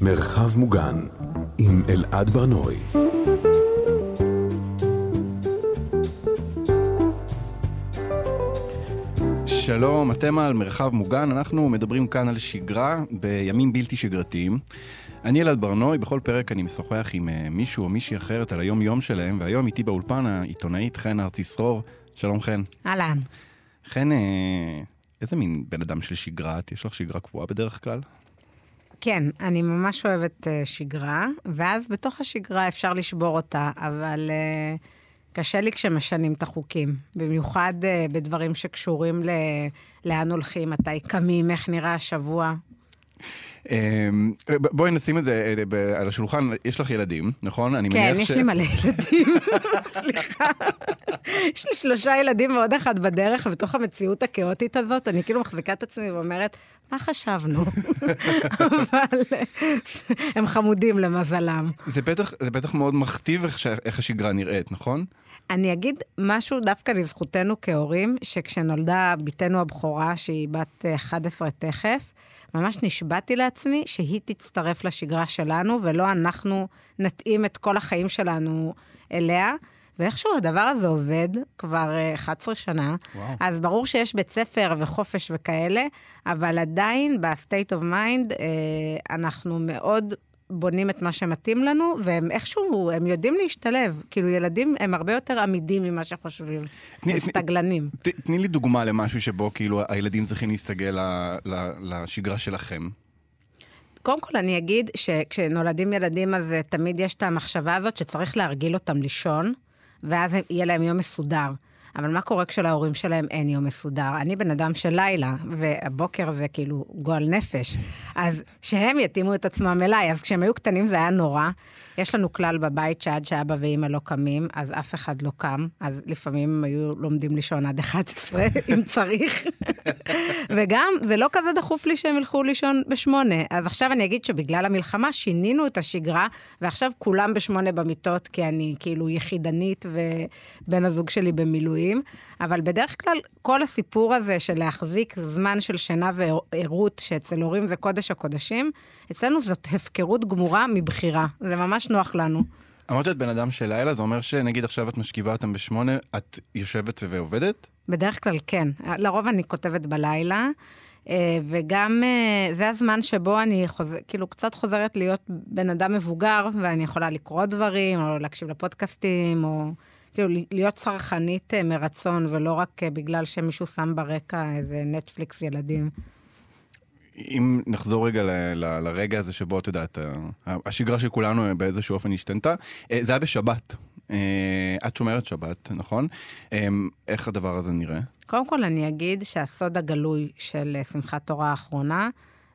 מרחב מוגן עם אלעד ברנועי. שלום, אתם על מרחב מוגן, אנחנו מדברים כאן על שגרה בימים בלתי שגרתיים. אני אלעד ברנועי, בכל פרק אני משוחח עם אה, מישהו או מישהי אחרת על היום-יום שלהם, והיום איתי באולפן העיתונאית חן ארציסרור. שלום חן. אהלן. חן, אה, איזה מין בן אדם של שגרה את? יש לך שגרה קבועה בדרך כלל? כן, אני ממש אוהבת uh, שגרה, ואז בתוך השגרה אפשר לשבור אותה, אבל uh, קשה לי כשמשנים את החוקים. במיוחד uh, בדברים שקשורים ל... לאן הולכים, מתי קמים, איך נראה השבוע. אמ, בואי נשים את זה אה, על השולחן, יש לך ילדים, נכון? אני כן, יש. לי מלא ילדים, סליחה. יש לי שלושה ילדים ועוד אחד בדרך, ובתוך המציאות הכאוטית הזאת, אני כאילו מחזיקה את עצמי ואומרת, מה חשבנו? אבל הם חמודים למזלם. זה בטח, מאוד מכתיב איך השגרה נראית, נכון? אני אגיד משהו דווקא לזכותנו כהורים, שכשנולדה בתנו הבכורה, שהיא בת 11 תכף, ממש נשבעתי לעצמי שהיא תצטרף לשגרה שלנו, ולא אנחנו נתאים את כל החיים שלנו אליה. ואיכשהו הדבר הזה עובד כבר 11 אה, שנה, וואו. אז ברור שיש בית ספר וחופש וכאלה, אבל עדיין of mind אה, אנחנו מאוד בונים את מה שמתאים לנו, והם איכשהו, הם יודעים להשתלב. כאילו, ילדים הם הרבה יותר עמידים ממה שחושבים. הם סטגלנים. תני לי דוגמה למשהו שבו כאילו הילדים צריכים להסתגל לשגרה שלכם. קודם כל אני אגיד שכשנולדים ילדים אז אה, תמיד יש את המחשבה הזאת שצריך להרגיל אותם לישון, ואז יהיה להם יום מסודר. אבל מה קורה כשלהורים שלהם אין יום מסודר? אני בן אדם של לילה, והבוקר זה כאילו גועל נפש. אז שהם יתאימו את עצמם אליי. אז כשהם היו קטנים זה היה נורא. יש לנו כלל בבית שעד שאבא ואימא לא קמים, אז אף אחד לא קם. אז לפעמים הם היו לומדים לישון עד 11, אם צריך. וגם, זה לא כזה דחוף לי שהם ילכו לישון בשמונה. אז עכשיו אני אגיד שבגלל המלחמה שינינו את השגרה, ועכשיו כולם בשמונה במיטות, כי אני כאילו יחידנית ובן הזוג שלי במילואים. אבל בדרך כלל, כל הסיפור הזה של להחזיק זמן של שינה וערות, שאצל הורים זה קודש הקודשים, אצלנו זאת הפקרות גמורה מבחירה. זה ממש נוח לנו. אמרת שאת בן אדם של לילה, זה אומר שנגיד עכשיו את משכיבה אותם בשמונה, את יושבת ועובדת? בדרך כלל כן. לרוב אני כותבת בלילה. אה, וגם אה, זה הזמן שבו אני חוזר, כאילו קצת חוזרת להיות בן אדם מבוגר, ואני יכולה לקרוא דברים, או להקשיב לפודקאסטים, או כאילו להיות צרכנית אה, מרצון, ולא רק בגלל שמישהו שם ברקע איזה נטפליקס ילדים. אם נחזור רגע ל, ל, לרגע הזה שבו, את יודעת, השגרה של כולנו באיזשהו אופן השתנתה, אה, זה היה בשבת. אה, את שומרת שבת, נכון? אה, איך הדבר הזה נראה? קודם כל, אני אגיד שהסוד הגלוי של שמחת תורה האחרונה,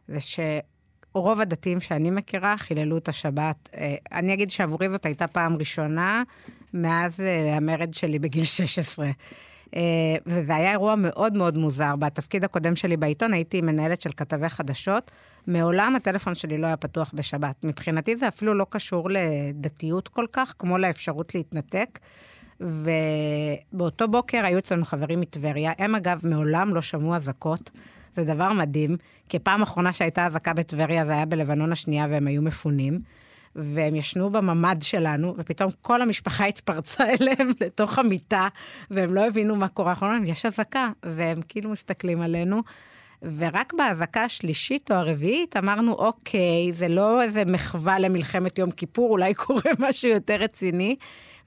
זה שרוב הדתיים שאני מכירה חיללו את השבת. אני אגיד שעבורי זאת הייתה פעם ראשונה מאז המרד שלי בגיל 16. אה, וזה היה אירוע מאוד מאוד מוזר. בתפקיד הקודם שלי בעיתון הייתי מנהלת של כתבי חדשות. מעולם הטלפון שלי לא היה פתוח בשבת. מבחינתי זה אפילו לא קשור לדתיות כל כך, כמו לאפשרות להתנתק. ובאותו בוקר היו אצלנו חברים מטבריה. הם אגב מעולם לא שמעו אזעקות. זה דבר מדהים, כי פעם אחרונה שהייתה אזעקה בטבריה זה היה בלבנון השנייה והם היו מפונים. והם ישנו בממ"ד שלנו, ופתאום כל המשפחה התפרצה אליהם לתוך המיטה, והם לא הבינו מה קורה. אנחנו אומרים, יש אזעקה, והם כאילו מסתכלים עלינו. ורק באזעקה השלישית או הרביעית אמרנו, אוקיי, זה לא איזה מחווה למלחמת יום כיפור, אולי קורה משהו יותר רציני,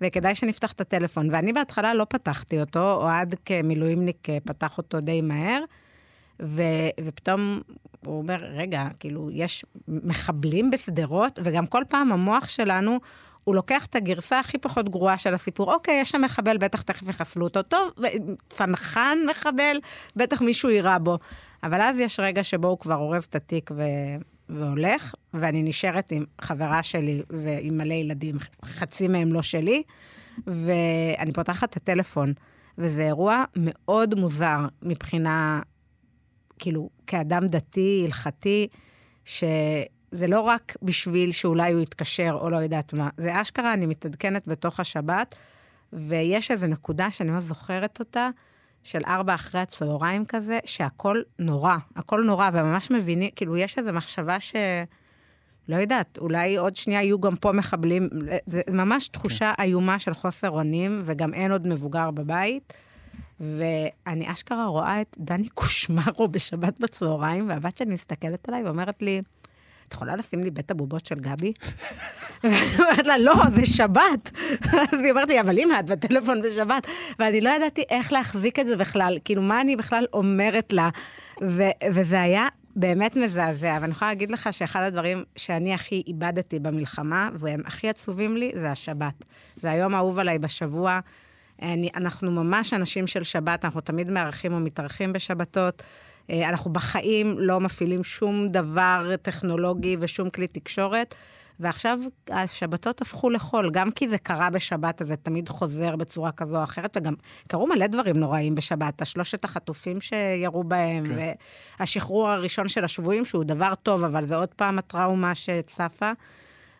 וכדאי שנפתח את הטלפון. ואני בהתחלה לא פתחתי אותו, אוהד כמילואימניק פתח אותו די מהר, ו, ופתאום הוא אומר, רגע, כאילו, יש מחבלים בשדרות, וגם כל פעם המוח שלנו, הוא לוקח את הגרסה הכי פחות גרועה של הסיפור. אוקיי, יש שם מחבל, בטח תכף יחסלו אותו. טוב, צנחן מחבל, בטח מישהו יירה בו. אבל אז יש רגע שבו הוא כבר אורז את התיק ו... והולך, ואני נשארת עם חברה שלי ועם מלא ילדים, חצי מהם לא שלי, ואני פותחת את הטלפון, וזה אירוע מאוד מוזר מבחינה כאילו, כאדם דתי, הלכתי, שזה לא רק בשביל שאולי הוא יתקשר או לא יודעת מה, זה אשכרה, אני מתעדכנת בתוך השבת, ויש איזו נקודה שאני ממש זוכרת אותה, של ארבע אחרי הצהריים כזה, שהכל נורא, הכל נורא, וממש מבינים, כאילו, יש איזו מחשבה ש... לא יודעת, אולי עוד שנייה יהיו גם פה מחבלים. זה ממש תחושה כן. איומה של חוסר אונים, וגם אין עוד מבוגר בבית. ואני אשכרה רואה את דני קושמרו בשבת בצהריים, והבת שלי מסתכלת עליי ואומרת לי, את יכולה לשים לי בית הבובות של גבי? ואני אומרת לה, לא, זה שבת. אז היא אומרת לי, אבל אמא, את בטלפון בשבת. ואני לא ידעתי איך להחזיק את זה בכלל, כאילו, מה אני בכלל אומרת לה. וזה היה באמת מזעזע, ואני יכולה להגיד לך שאחד הדברים שאני הכי איבדתי במלחמה, והם הכי עצובים לי, זה השבת. זה היום האהוב עליי בשבוע. אני, אנחנו ממש אנשים של שבת, אנחנו תמיד מארחים ומתארחים בשבתות. אה, אנחנו בחיים לא מפעילים שום דבר טכנולוגי ושום כלי תקשורת. ועכשיו השבתות הפכו לחול, גם כי זה קרה בשבת, אז זה תמיד חוזר בצורה כזו או אחרת, וגם קרו מלא דברים נוראים בשבת. השלושת החטופים שירו בהם, כן. והשחרור הראשון של השבויים, שהוא דבר טוב, אבל זה עוד פעם הטראומה שצפה.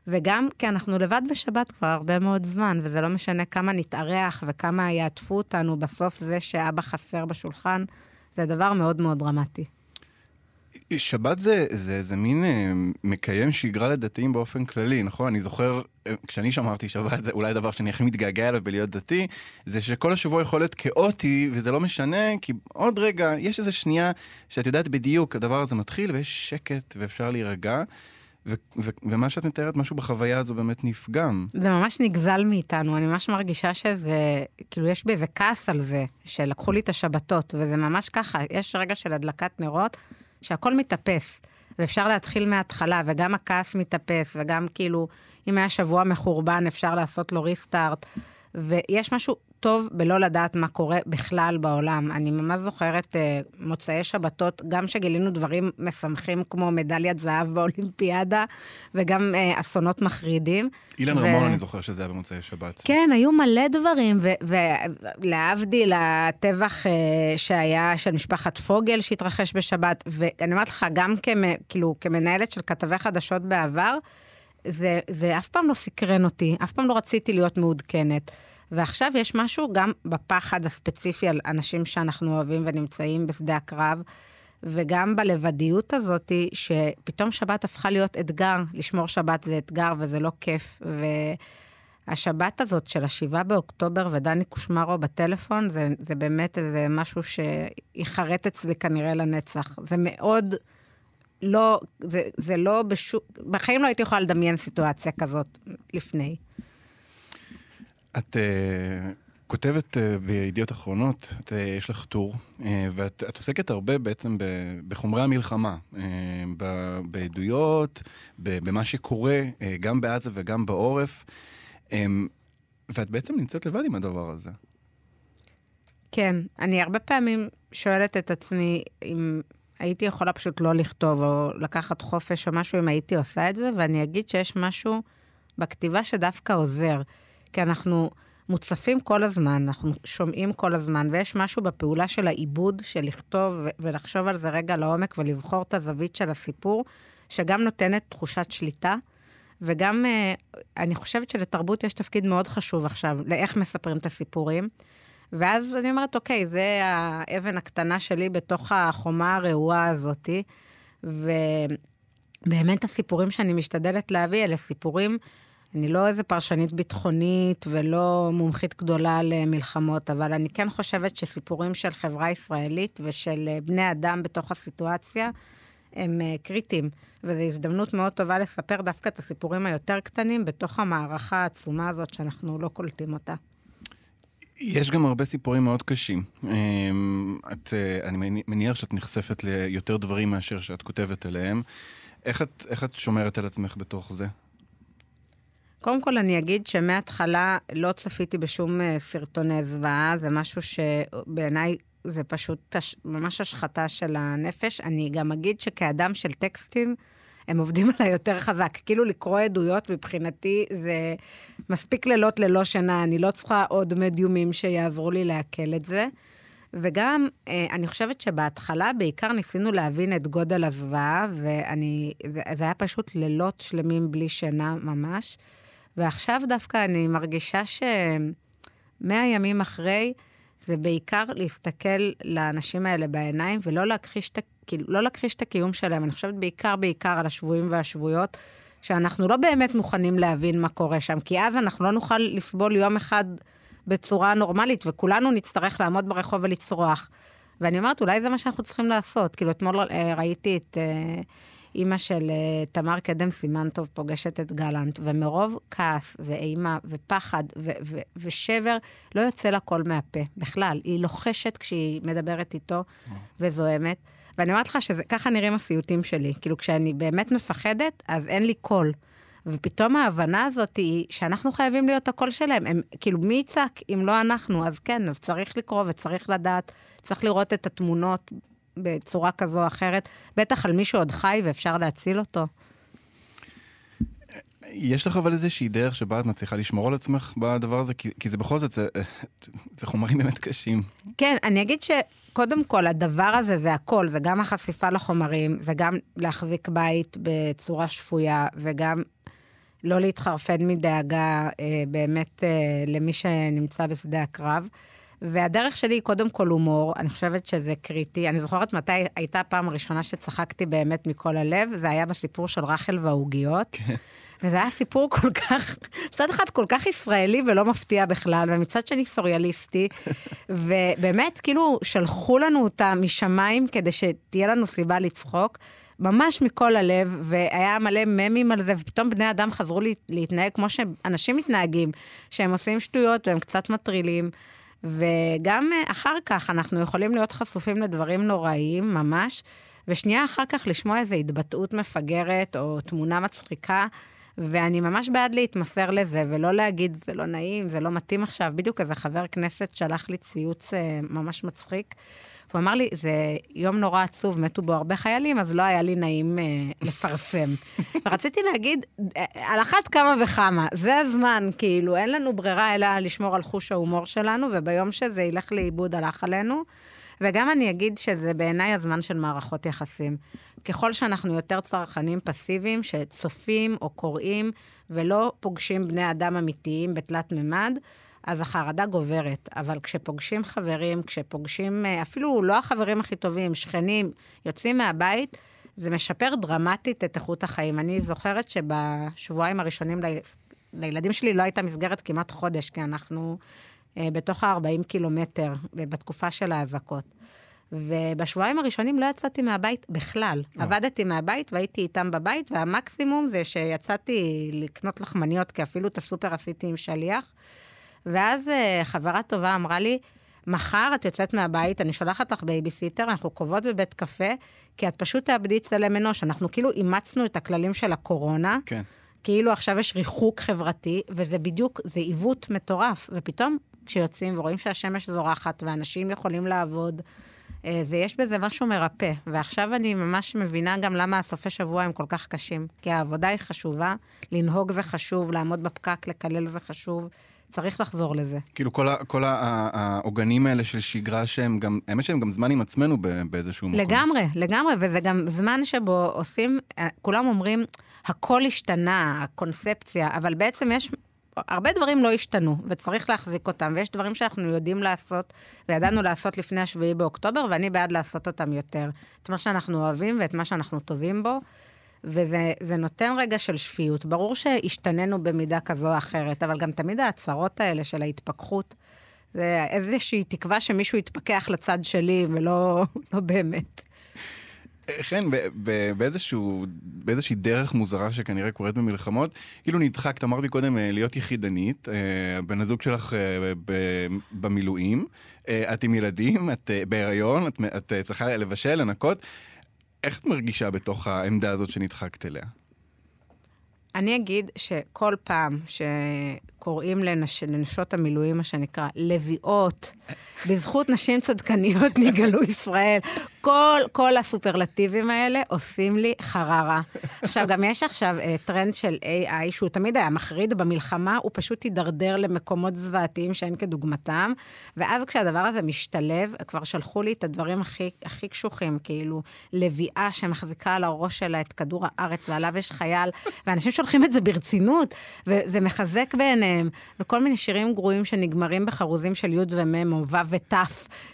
וגם כי אנחנו לבד בשבת כבר הרבה מאוד זמן, וזה לא משנה כמה נתארח וכמה יעטפו אותנו, בסוף זה שאבא חסר בשולחן, זה דבר מאוד מאוד דרמטי. שבת זה, זה, זה מין אה, מקיים שגרה לדתיים באופן כללי, נכון? אני זוכר, אה, כשאני שמרתי שבת, זה אולי הדבר שאני הכי מתגעגע אליו בלהיות דתי, זה שכל השבוע יכול להיות כאוטי, וזה לא משנה, כי עוד רגע, יש איזו שנייה שאת יודעת בדיוק, הדבר הזה מתחיל, ויש שקט, ואפשר להירגע. ו- ו- ומה שאת מתארת, משהו בחוויה הזו באמת נפגם. זה ממש נגזל מאיתנו, אני ממש מרגישה שזה, כאילו יש בי איזה כעס על זה, שלקחו לי את השבתות, וזה ממש ככה, יש רגע של הדלקת נרות, שהכל מתאפס, ואפשר להתחיל מההתחלה, וגם הכעס מתאפס, וגם כאילו, אם היה שבוע מחורבן, אפשר לעשות לו ריסטארט. ויש משהו טוב בלא לדעת מה קורה בכלל בעולם. אני ממש זוכרת uh, מוצאי שבתות, גם שגילינו דברים משמחים כמו מדליית זהב באולימפיאדה, וגם uh, אסונות מחרידים. אילן ו... רמון, אני זוכר שזה היה במוצאי שבת. כן, היו מלא דברים, ולהבדיל, הטבח uh, שהיה של משפחת פוגל שהתרחש בשבת, ואני אומרת לך, גם כמ... כאילו, כמנהלת של כתבי חדשות בעבר, זה, זה אף פעם לא סקרן אותי, אף פעם לא רציתי להיות מעודכנת. ועכשיו יש משהו גם בפחד הספציפי על אנשים שאנחנו אוהבים ונמצאים בשדה הקרב, וגם בלבדיות הזאת, שפתאום שבת הפכה להיות אתגר. לשמור שבת זה אתגר וזה לא כיף. והשבת הזאת של השבעה באוקטובר ודני קושמרו בטלפון, זה, זה באמת איזה משהו שיחרט אצלי כנראה לנצח. זה מאוד... לא, זה, זה לא בשום... בחיים לא הייתי יכולה לדמיין סיטואציה כזאת לפני. את uh, כותבת uh, בידיעות אחרונות, את, uh, יש לך טור, uh, ואת את עוסקת הרבה בעצם ב, בחומרי המלחמה, uh, ב, בעדויות, ב, במה שקורה uh, גם בעזה וגם בעורף, um, ואת בעצם נמצאת לבד עם הדבר הזה. כן, אני הרבה פעמים שואלת את עצמי אם הייתי יכולה פשוט לא לכתוב או לקחת חופש או משהו אם הייתי עושה את זה, ואני אגיד שיש משהו בכתיבה שדווקא עוזר. כי אנחנו מוצפים כל הזמן, אנחנו שומעים כל הזמן, ויש משהו בפעולה של העיבוד, של לכתוב ולחשוב על זה רגע לעומק ולבחור את הזווית של הסיפור, שגם נותנת תחושת שליטה. וגם, אה, אני חושבת שלתרבות יש תפקיד מאוד חשוב עכשיו, לאיך מספרים את הסיפורים. ואז אני אומרת, אוקיי, זה האבן הקטנה שלי בתוך החומה הרעועה הזאתי. ובאמת הסיפורים שאני משתדלת להביא, אלה סיפורים אני לא איזה פרשנית ביטחונית ולא מומחית גדולה למלחמות, אבל אני כן חושבת שסיפורים של חברה ישראלית ושל בני אדם בתוך הסיטואציה הם אה, קריטיים. וזו הזדמנות מאוד טובה לספר דווקא את הסיפורים היותר קטנים בתוך המערכה העצומה הזאת שאנחנו לא קולטים אותה. יש גם הרבה סיפורים מאוד קשים. אמ, את, אה, אני מניח שאת נחשפת ליותר דברים מאשר שאת כותבת עליהם. איך את, איך את שומרת על עצמך בתוך זה? קודם כל, אני אגיד שמההתחלה לא צפיתי בשום אה, סרטוני זוועה, זה משהו שבעיניי זה פשוט ממש השחתה של הנפש. אני גם אגיד שכאדם של טקסטים, הם עובדים עליי יותר חזק. כאילו לקרוא עדויות מבחינתי זה מספיק לילות ללא שינה, אני לא צריכה עוד מדיומים שיעזרו לי לעכל את זה. וגם, אה, אני חושבת שבהתחלה בעיקר ניסינו להבין את גודל הזוועה, ואני, זה, זה היה פשוט לילות שלמים בלי שינה ממש. ועכשיו דווקא אני מרגישה שמאה ימים אחרי, זה בעיקר להסתכל לאנשים האלה בעיניים ולא להכחיש את, כאילו, לא להכחיש את הקיום שלהם. אני חושבת בעיקר, בעיקר על השבויים והשבויות, שאנחנו לא באמת מוכנים להבין מה קורה שם, כי אז אנחנו לא נוכל לסבול יום אחד בצורה נורמלית, וכולנו נצטרך לעמוד ברחוב ולצרוח. ואני אומרת, אולי זה מה שאנחנו צריכים לעשות. כאילו, אתמול אה, ראיתי את אה, אימא של אה, תמר קדם סימן טוב פוגשת את גלנט, ומרוב כעס ואימה ופחד ו- ו- ושבר, לא יוצא לה קול מהפה, בכלל. היא לוחשת כשהיא מדברת איתו וזועמת. ואני אומרת לך שככה נראים הסיוטים שלי. כאילו, כשאני באמת מפחדת, אז אין לי קול. ופתאום ההבנה הזאת היא שאנחנו חייבים להיות הקול שלהם. הם, כאילו, מי יצעק אם לא אנחנו? אז כן, אז צריך לקרוא וצריך לדעת, צריך לראות את התמונות בצורה כזו או אחרת. בטח על מישהו עוד חי ואפשר להציל אותו. יש לך אבל איזושהי דרך שבה את מצליחה לשמור על עצמך בדבר הזה? כי, כי זה בכל זאת, זה, זה חומרים באמת קשים. כן, אני אגיד שקודם כל, הדבר הזה זה הכל, זה גם החשיפה לחומרים, זה גם להחזיק בית בצורה שפויה, וגם לא להתחרפן מדאגה אה, באמת אה, למי שנמצא בשדה הקרב. והדרך שלי היא קודם כל הומור, אני חושבת שזה קריטי. אני זוכרת מתי הייתה הפעם הראשונה שצחקתי באמת מכל הלב, זה היה בסיפור של רחל והעוגיות. כן. וזה היה סיפור כל כך, מצד אחד כל כך ישראלי ולא מפתיע בכלל, ומצד שני סוריאליסטי. ובאמת, כאילו, שלחו לנו אותה משמיים כדי שתהיה לנו סיבה לצחוק. ממש מכל הלב, והיה מלא ממים על זה, ופתאום בני אדם חזרו להתנהג כמו שאנשים מתנהגים, שהם עושים שטויות והם קצת מטרילים. וגם אה, אחר כך אנחנו יכולים להיות חשופים לדברים נוראיים ממש, ושנייה אחר כך לשמוע איזו התבטאות מפגרת או תמונה מצחיקה, ואני ממש בעד להתמסר לזה, ולא להגיד, זה לא נעים, זה לא מתאים עכשיו. בדיוק איזה חבר כנסת שלח לי ציוץ אה, ממש מצחיק. הוא אמר לי, זה יום נורא עצוב, מתו בו הרבה חיילים, אז לא היה לי נעים אה, לפרסם. ורציתי להגיד, אה, על אחת כמה וכמה, זה הזמן, כאילו, אין לנו ברירה אלא לשמור על חוש ההומור שלנו, וביום שזה ילך לאיבוד הלך עלינו. וגם אני אגיד שזה בעיניי הזמן של מערכות יחסים. ככל שאנחנו יותר צרכנים פסיביים, שצופים או קוראים ולא פוגשים בני אדם אמיתיים בתלת מימד, אז החרדה גוברת. אבל כשפוגשים חברים, כשפוגשים אה, אפילו לא החברים הכי טובים, שכנים, יוצאים מהבית, זה משפר דרמטית את איכות החיים. אני זוכרת שבשבועיים הראשונים ל... לילדים שלי לא הייתה מסגרת כמעט חודש, כי אנחנו אה, בתוך ה-40 קילומטר, בתקופה של האזעקות. ובשבועיים הראשונים לא יצאתי מהבית בכלל. או. עבדתי מהבית והייתי איתם בבית, והמקסימום זה שיצאתי לקנות לחמניות, כי אפילו את הסופר עשיתי עם שליח. ואז אה, חברה טובה אמרה לי, מחר את יוצאת מהבית, אני שולחת לך בייביסיטר, אנחנו קובעות בבית קפה, כי את פשוט תאבדי צלם אנוש. אנחנו כאילו אימצנו את הכללים של הקורונה. כן. כאילו עכשיו יש ריחוק חברתי, וזה בדיוק, זה עיוות מטורף. ופתאום כשיוצאים ורואים שהשמש זורחת ואנשים יכולים לעבוד, אה, ויש בזה משהו מרפא. ועכשיו אני ממש מבינה גם למה הסופי שבוע הם כל כך קשים. כי העבודה היא חשובה, לנהוג זה חשוב, לעמוד בפקק, לקלל זה חשוב. צריך לחזור לזה. כאילו כל, ה, כל העוגנים האלה של שגרה שהם גם, האמת שהם גם זמן עם עצמנו באיזשהו מקום. לגמרי, לגמרי, וזה גם זמן שבו עושים, אה, כולם אומרים, הכל השתנה, הקונספציה, אבל בעצם יש הרבה דברים לא השתנו, וצריך להחזיק אותם, ויש דברים שאנחנו יודעים לעשות, וידענו לעשות לפני השביעי באוקטובר, ואני בעד לעשות אותם יותר. את מה שאנחנו אוהבים ואת מה שאנחנו טובים בו, וזה נותן רגע של שפיות. ברור שהשתננו במידה כזו או אחרת, אבל גם תמיד ההצהרות האלה של ההתפכחות, זה איזושהי תקווה שמישהו יתפכח לצד שלי, ולא לא באמת. כן, באיזשהו, באיזושהי דרך מוזרה שכנראה קורית במלחמות, כאילו נדחקת, אמרת מקודם, אה, להיות יחידנית, אה, בן הזוג שלך אה, במילואים, את עם ילדים, את בהיריון, את, את צריכה לבשל, לנקות. איך את מרגישה בתוך העמדה הזאת שנדחקת אליה? אני אגיד שכל פעם שקוראים לנש... לנשות המילואים, מה שנקרא, לביאות, בזכות נשים צדקניות נגאלו ישראל, כל, כל הסופרלטיבים האלה עושים לי חררה. עכשיו, גם יש עכשיו uh, טרנד של AI, שהוא תמיד היה מחריד במלחמה, הוא פשוט הידרדר למקומות זוועתיים שאין כדוגמתם, ואז כשהדבר הזה משתלב, כבר שלחו לי את הדברים הכי, הכי קשוחים, כאילו, לביאה שמחזיקה על הראש שלה את כדור הארץ, ועליו יש חייל, ואנשים שולחים את זה ברצינות, וזה מחזק בעיניהם, וכל מיני שירים גרועים שנגמרים בחרוזים של י' ומ' או ו' ות',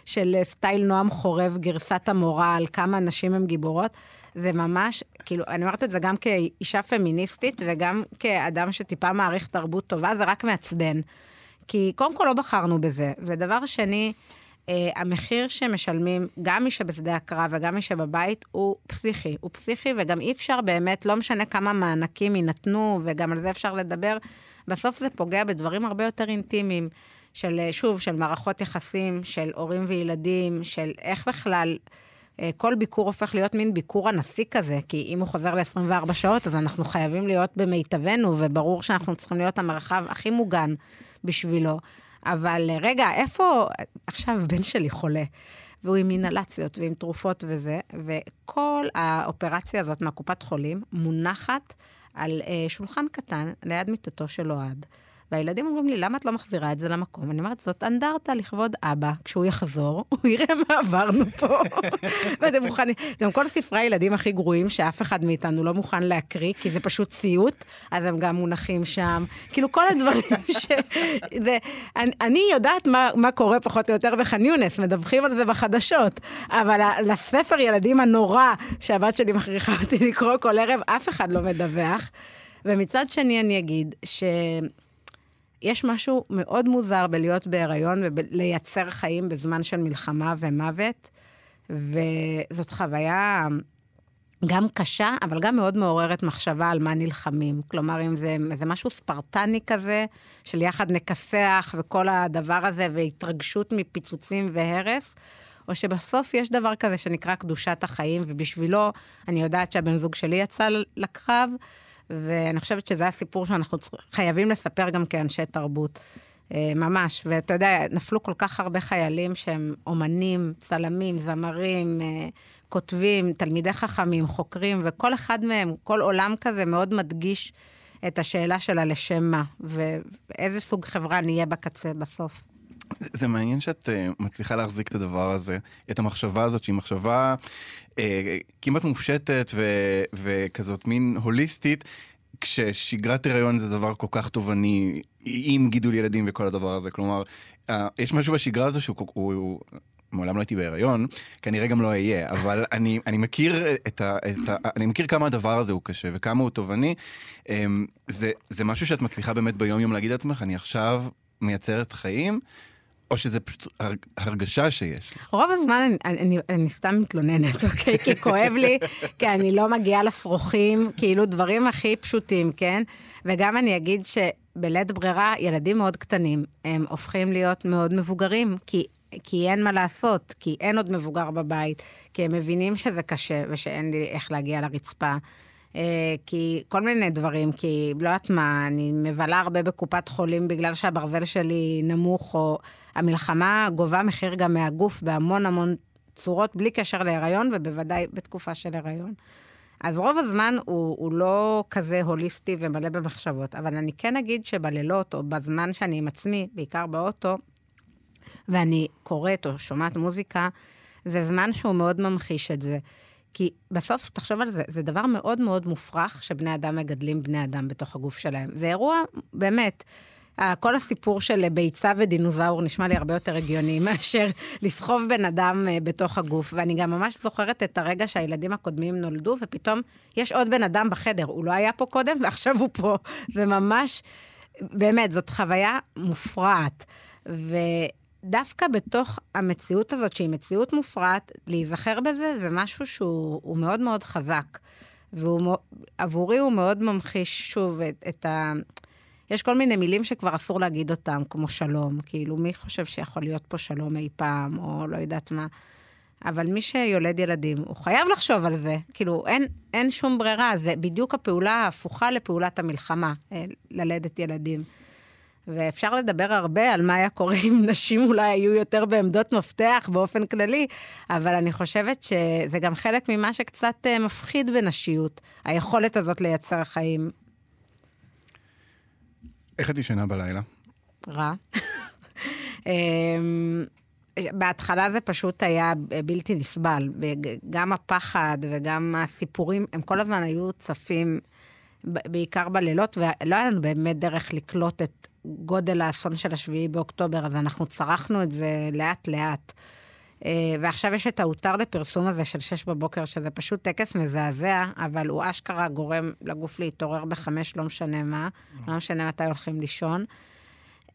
של סטייל נועם חורב, גרסת המורה, על כמה נשים הן גיבורות. זה ממש, כאילו, אני אומרת את זה גם כאישה פמיניסטית וגם כאדם שטיפה מעריך תרבות טובה, זה רק מעצבן. כי קודם כל לא בחרנו בזה. ודבר שני, אה, המחיר שמשלמים, גם מי שבשדה הקרב וגם מי שבבית, הוא פסיכי. הוא פסיכי, וגם אי אפשר באמת, לא משנה כמה מענקים יינתנו, וגם על זה אפשר לדבר, בסוף זה פוגע בדברים הרבה יותר אינטימיים. של, אה, שוב, של מערכות יחסים, של הורים וילדים, של איך בכלל... אה, כל ביקור הופך להיות מין ביקור הנשיא כזה, כי אם הוא חוזר ל-24 שעות, אז אנחנו חייבים להיות במיטבנו, וברור שאנחנו צריכים להיות המרחב הכי מוגן בשבילו. אבל רגע, איפה... עכשיו הבן שלי חולה, והוא עם אינהלציות ועם תרופות וזה, וכל האופרציה הזאת מהקופת חולים מונחת על אה, שולחן קטן ליד מיטתו של אוהד. והילדים אומרים לי, למה את לא מחזירה את זה למקום? אני אומרת, זאת אנדרטה לכבוד אבא. כשהוא יחזור, הוא יראה מה עברנו פה. ואתם מוכנים, גם כל ספרי הילדים הכי גרועים, שאף אחד מאיתנו לא מוכן להקריא, כי זה פשוט סיוט, אז הם גם מונחים שם. כאילו, כל הדברים ש... זה, אני, אני יודעת מה, מה קורה פחות או יותר בח'אן יונס, מדווחים על זה בחדשות, אבל לספר ילדים הנורא שהבת שלי מכריחה אותי לקרוא כל ערב, אף אחד לא מדווח. ומצד שני אני אגיד ש... יש משהו מאוד מוזר בלהיות בהיריון ולייצר חיים בזמן של מלחמה ומוות, וזאת חוויה גם קשה, אבל גם מאוד מעוררת מחשבה על מה נלחמים. כלומר, אם זה, זה משהו ספרטני כזה, של יחד נכסח וכל הדבר הזה, והתרגשות מפיצוצים והרס, או שבסוף יש דבר כזה שנקרא קדושת החיים, ובשבילו, אני יודעת שהבן זוג שלי יצא לקרב, ואני חושבת שזה הסיפור שאנחנו חייבים לספר גם כאנשי תרבות. אה, ממש, ואתה יודע, נפלו כל כך הרבה חיילים שהם אומנים, צלמים, זמרים, אה, כותבים, תלמידי חכמים, חוקרים, וכל אחד מהם, כל עולם כזה מאוד מדגיש את השאלה שלה לשם מה, ואיזה סוג חברה נהיה בקצה בסוף. זה מעניין שאת uh, מצליחה להחזיק את הדבר הזה, את המחשבה הזאת, שהיא מחשבה uh, כמעט מופשטת ו- וכזאת מין הוליסטית, כששגרת הריון זה דבר כל כך תובעני, עם גידול ילדים וכל הדבר הזה. כלומר, uh, יש משהו בשגרה הזו שהוא... הוא, הוא, מעולם לא הייתי בהיריון, כנראה גם לא אהיה, אבל אני, אני, מכיר את ה, את ה, אני מכיר כמה הדבר הזה הוא קשה וכמה הוא תובעני. Um, זה, זה משהו שאת מצליחה באמת ביום-יום להגיד לעצמך, אני עכשיו מייצרת חיים, או שזה פשוט הרגשה שיש? רוב הזמן אני, אני, אני סתם מתלוננת, אוקיי? כי כואב לי, כי אני לא מגיעה לפרוחים, כאילו דברים הכי פשוטים, כן? וגם אני אגיד שבלית ברירה, ילדים מאוד קטנים, הם הופכים להיות מאוד מבוגרים, כי כי אין מה לעשות, כי אין עוד מבוגר בבית, כי הם מבינים שזה קשה ושאין לי איך להגיע לרצפה. אה, כי כל מיני דברים, כי לא יודעת מה, אני מבלה הרבה בקופת חולים בגלל שהברזל שלי נמוך, או המלחמה גובה מחיר גם מהגוף בהמון המון צורות, בלי קשר להיריון, ובוודאי בתקופה של הריון. אז רוב הזמן הוא, הוא לא כזה הוליסטי ומלא במחשבות, אבל אני כן אגיד שבלילות, או בזמן שאני עם עצמי, בעיקר באוטו, ואני קוראת או שומעת מוזיקה, זה זמן שהוא מאוד ממחיש את זה. כי בסוף, תחשוב על זה, זה דבר מאוד מאוד מופרך שבני אדם מגדלים בני אדם בתוך הגוף שלהם. זה אירוע, באמת, כל הסיפור של ביצה ודינוזאור נשמע לי הרבה יותר הגיוני מאשר לסחוב בן אדם אה, בתוך הגוף. ואני גם ממש זוכרת את הרגע שהילדים הקודמים נולדו, ופתאום יש עוד בן אדם בחדר. הוא לא היה פה קודם, ועכשיו הוא פה. וממש, באמת, זאת חוויה מופרעת. ו... דווקא בתוך המציאות הזאת, שהיא מציאות מופרעת, להיזכר בזה זה משהו שהוא מאוד מאוד חזק. ועבורי הוא מאוד ממחיש, שוב, את, את ה... יש כל מיני מילים שכבר אסור להגיד אותם, כמו שלום. כאילו, מי חושב שיכול להיות פה שלום אי פעם, או לא יודעת מה. אבל מי שיולד ילדים, הוא חייב לחשוב על זה. כאילו, אין, אין שום ברירה, זה בדיוק הפעולה ההפוכה לפעולת המלחמה, אה, ללדת ילדים. ואפשר לדבר הרבה על מה היה קורה אם נשים אולי היו יותר בעמדות מפתח באופן כללי, אבל אני חושבת שזה גם חלק ממה שקצת אה, מפחיד בנשיות, היכולת הזאת לייצר חיים. איך את ישנה בלילה? רע. אמ, בהתחלה זה פשוט היה בלתי נסבל. גם הפחד וגם הסיפורים, הם כל הזמן היו צפים, בעיקר בלילות, ולא היה לנו באמת דרך לקלוט את גודל האסון של השביעי באוקטובר, אז אנחנו צרכנו את זה לאט-לאט. אה, ועכשיו יש את ההותר לפרסום הזה של שש בבוקר, שזה פשוט טקס מזעזע, אבל הוא אשכרה גורם לגוף להתעורר בחמש, לא משנה מה, לא משנה מתי הולכים לישון.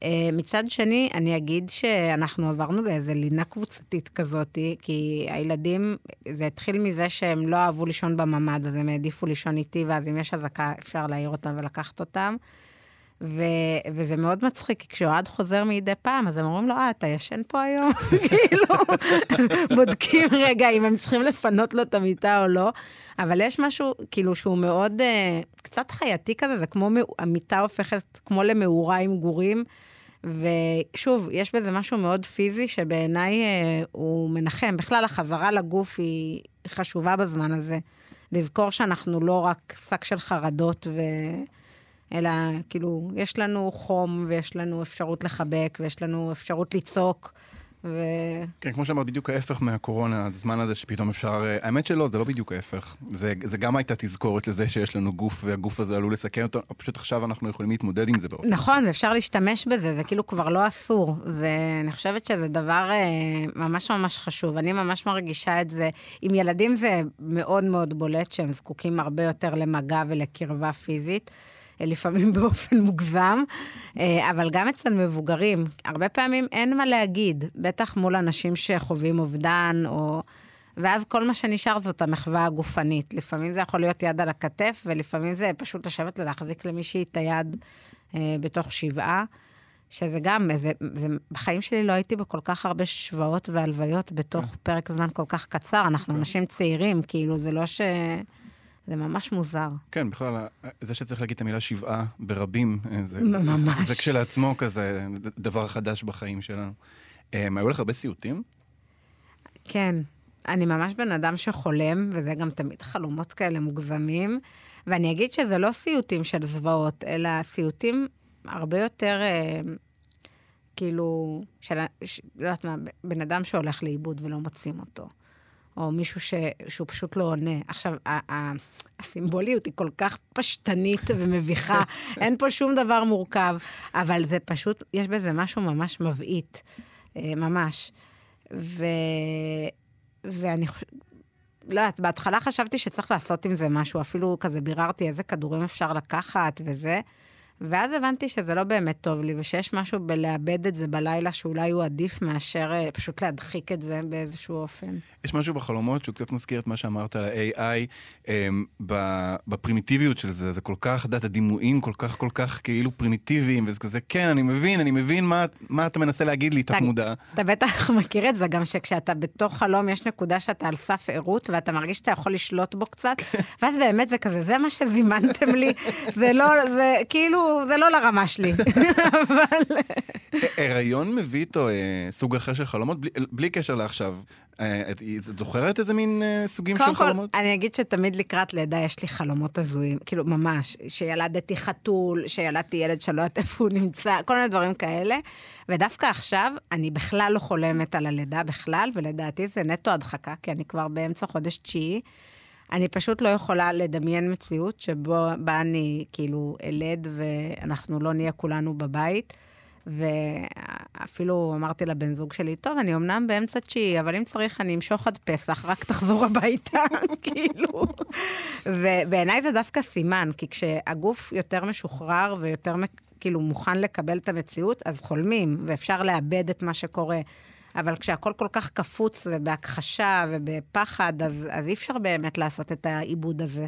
אה, מצד שני, אני אגיד שאנחנו עברנו לאיזה לינה קבוצתית כזאת, כי הילדים, זה התחיל מזה שהם לא אהבו לישון בממ"ד, אז הם העדיפו לישון איתי, ואז אם יש אזעקה, אפשר להעיר אותם ולקחת אותם. ו- וזה מאוד מצחיק, כי כשאוהד חוזר מדי פעם, אז הם אומרים לו, אה, אתה ישן פה היום? כאילו, בודקים רגע אם הם צריכים לפנות לו את המיטה או לא. אבל יש משהו, כאילו, שהוא מאוד, uh, קצת חייתי כזה, זה כמו, המיטה הופכת כמו למאורה עם גורים. ושוב, יש בזה משהו מאוד פיזי שבעיניי אה, הוא מנחם. בכלל, החזרה לגוף היא חשובה בזמן הזה. לזכור שאנחנו לא רק שק של חרדות, ו... אלא כאילו, יש לנו חום ויש לנו אפשרות לחבק ויש לנו אפשרות לצעוק. ו... כן, כמו שאמרת, בדיוק ההפך מהקורונה, הזמן הזה שפתאום אפשר... אה, האמת שלא, זה לא בדיוק ההפך. זה, זה גם הייתה תזכורת לזה שיש לנו גוף, והגוף הזה עלול לסכן אותו, פשוט עכשיו אנחנו יכולים להתמודד עם זה באופן. נכון, ואפשר להשתמש בזה, זה כאילו כבר לא אסור. ואני חושבת שזה דבר אה, ממש ממש חשוב. אני ממש מרגישה את זה. עם ילדים זה מאוד מאוד בולט, שהם זקוקים הרבה יותר למגע ולקרבה פיזית. לפעמים באופן מוגזם, אה, אבל גם אצל מבוגרים, הרבה פעמים אין מה להגיד, בטח מול אנשים שחווים אובדן, או... ואז כל מה שנשאר זאת המחווה הגופנית. לפעמים זה יכול להיות יד על הכתף, ולפעמים זה פשוט לשבת ולהחזיק למישהי את היד אה, בתוך שבעה. שזה גם, זה, זה, בחיים שלי לא הייתי בכל כך הרבה שבעות והלוויות בתוך כן. פרק זמן כל כך קצר. אנחנו כן. אנשים צעירים, כאילו, זה לא ש... זה ממש מוזר. כן, בכלל, זה שצריך להגיד את המילה שבעה ברבים, אה, זה, ממש. זה, זה, זה כשלעצמו כזה דבר חדש בחיים שלנו. Um, היו לך הרבה סיוטים? כן. אני ממש בן אדם שחולם, וזה גם תמיד חלומות כאלה מוגזמים. ואני אגיד שזה לא סיוטים של זוועות, אלא סיוטים הרבה יותר, אה, כאילו, של, ש, לא יודעת מה, בן אדם שהולך לאיבוד ולא מוצאים אותו. או מישהו ש, שהוא פשוט לא עונה. עכשיו, ה, ה, הסימבוליות היא כל כך פשטנית ומביכה, אין פה שום דבר מורכב, אבל זה פשוט, יש בזה משהו ממש מבעית, אה, ממש. ו... ואני חושבת... לא יודעת, בהתחלה חשבתי שצריך לעשות עם זה משהו, אפילו כזה ביררתי איזה כדורים אפשר לקחת וזה. ואז הבנתי שזה לא באמת טוב לי, ושיש משהו בלאבד את זה בלילה שאולי הוא עדיף מאשר אה, פשוט להדחיק את זה באיזשהו אופן. יש משהו בחלומות שהוא קצת מזכיר את מה שאמרת על ה-AI, um, בפרימיטיביות של זה, זה כל כך, את יודעת, הדימויים כל כך כל כך כאילו פרימיטיביים, וזה כזה, כן, אני מבין, אני מבין מה, מה אתה מנסה להגיד לי, תת מודע. אתה בטח מכיר את זה, גם שכשאתה בתוך חלום, יש נקודה שאתה על סף ערות, ואתה מרגיש שאתה יכול לשלוט בו קצת, ואז באמת זה כזה, זה מה שזימנתם לי, זה לא, זה כאילו, זה לא לרמה שלי, אבל... הריון מביא איתו אה, סוג אחר של חלומות, בלי, קשר לעכשיו. אה, את, את זוכרת איזה מין אה, סוגים של חלומות? קודם כל, אני אגיד שתמיד לקראת לידה יש לי חלומות הזויים, כאילו, ממש. שילדתי חתול, שילדתי ילד שלא יודעת איפה הוא נמצא, כל מיני דברים כאלה. ודווקא עכשיו, אני בכלל לא חולמת על הלידה בכלל, ולדעתי זה נטו הדחקה, כי אני כבר באמצע חודש תשיעי. אני פשוט לא יכולה לדמיין מציאות שבו בה אני כאילו אלד ואנחנו לא נהיה כולנו בבית. ואפילו אמרתי לבן זוג שלי, טוב, אני אמנם באמצע תשיעי, אבל אם צריך אני אמשוך עד פסח, רק תחזור הביתה, כאילו. ובעיניי זה דווקא סימן, כי כשהגוף יותר משוחרר ויותר כאילו מוכן לקבל את המציאות, אז חולמים, ואפשר לאבד את מה שקורה. אבל כשהכול כל כך קפוץ ובהכחשה ובפחד, אז, אז אי אפשר באמת לעשות את העיבוד הזה.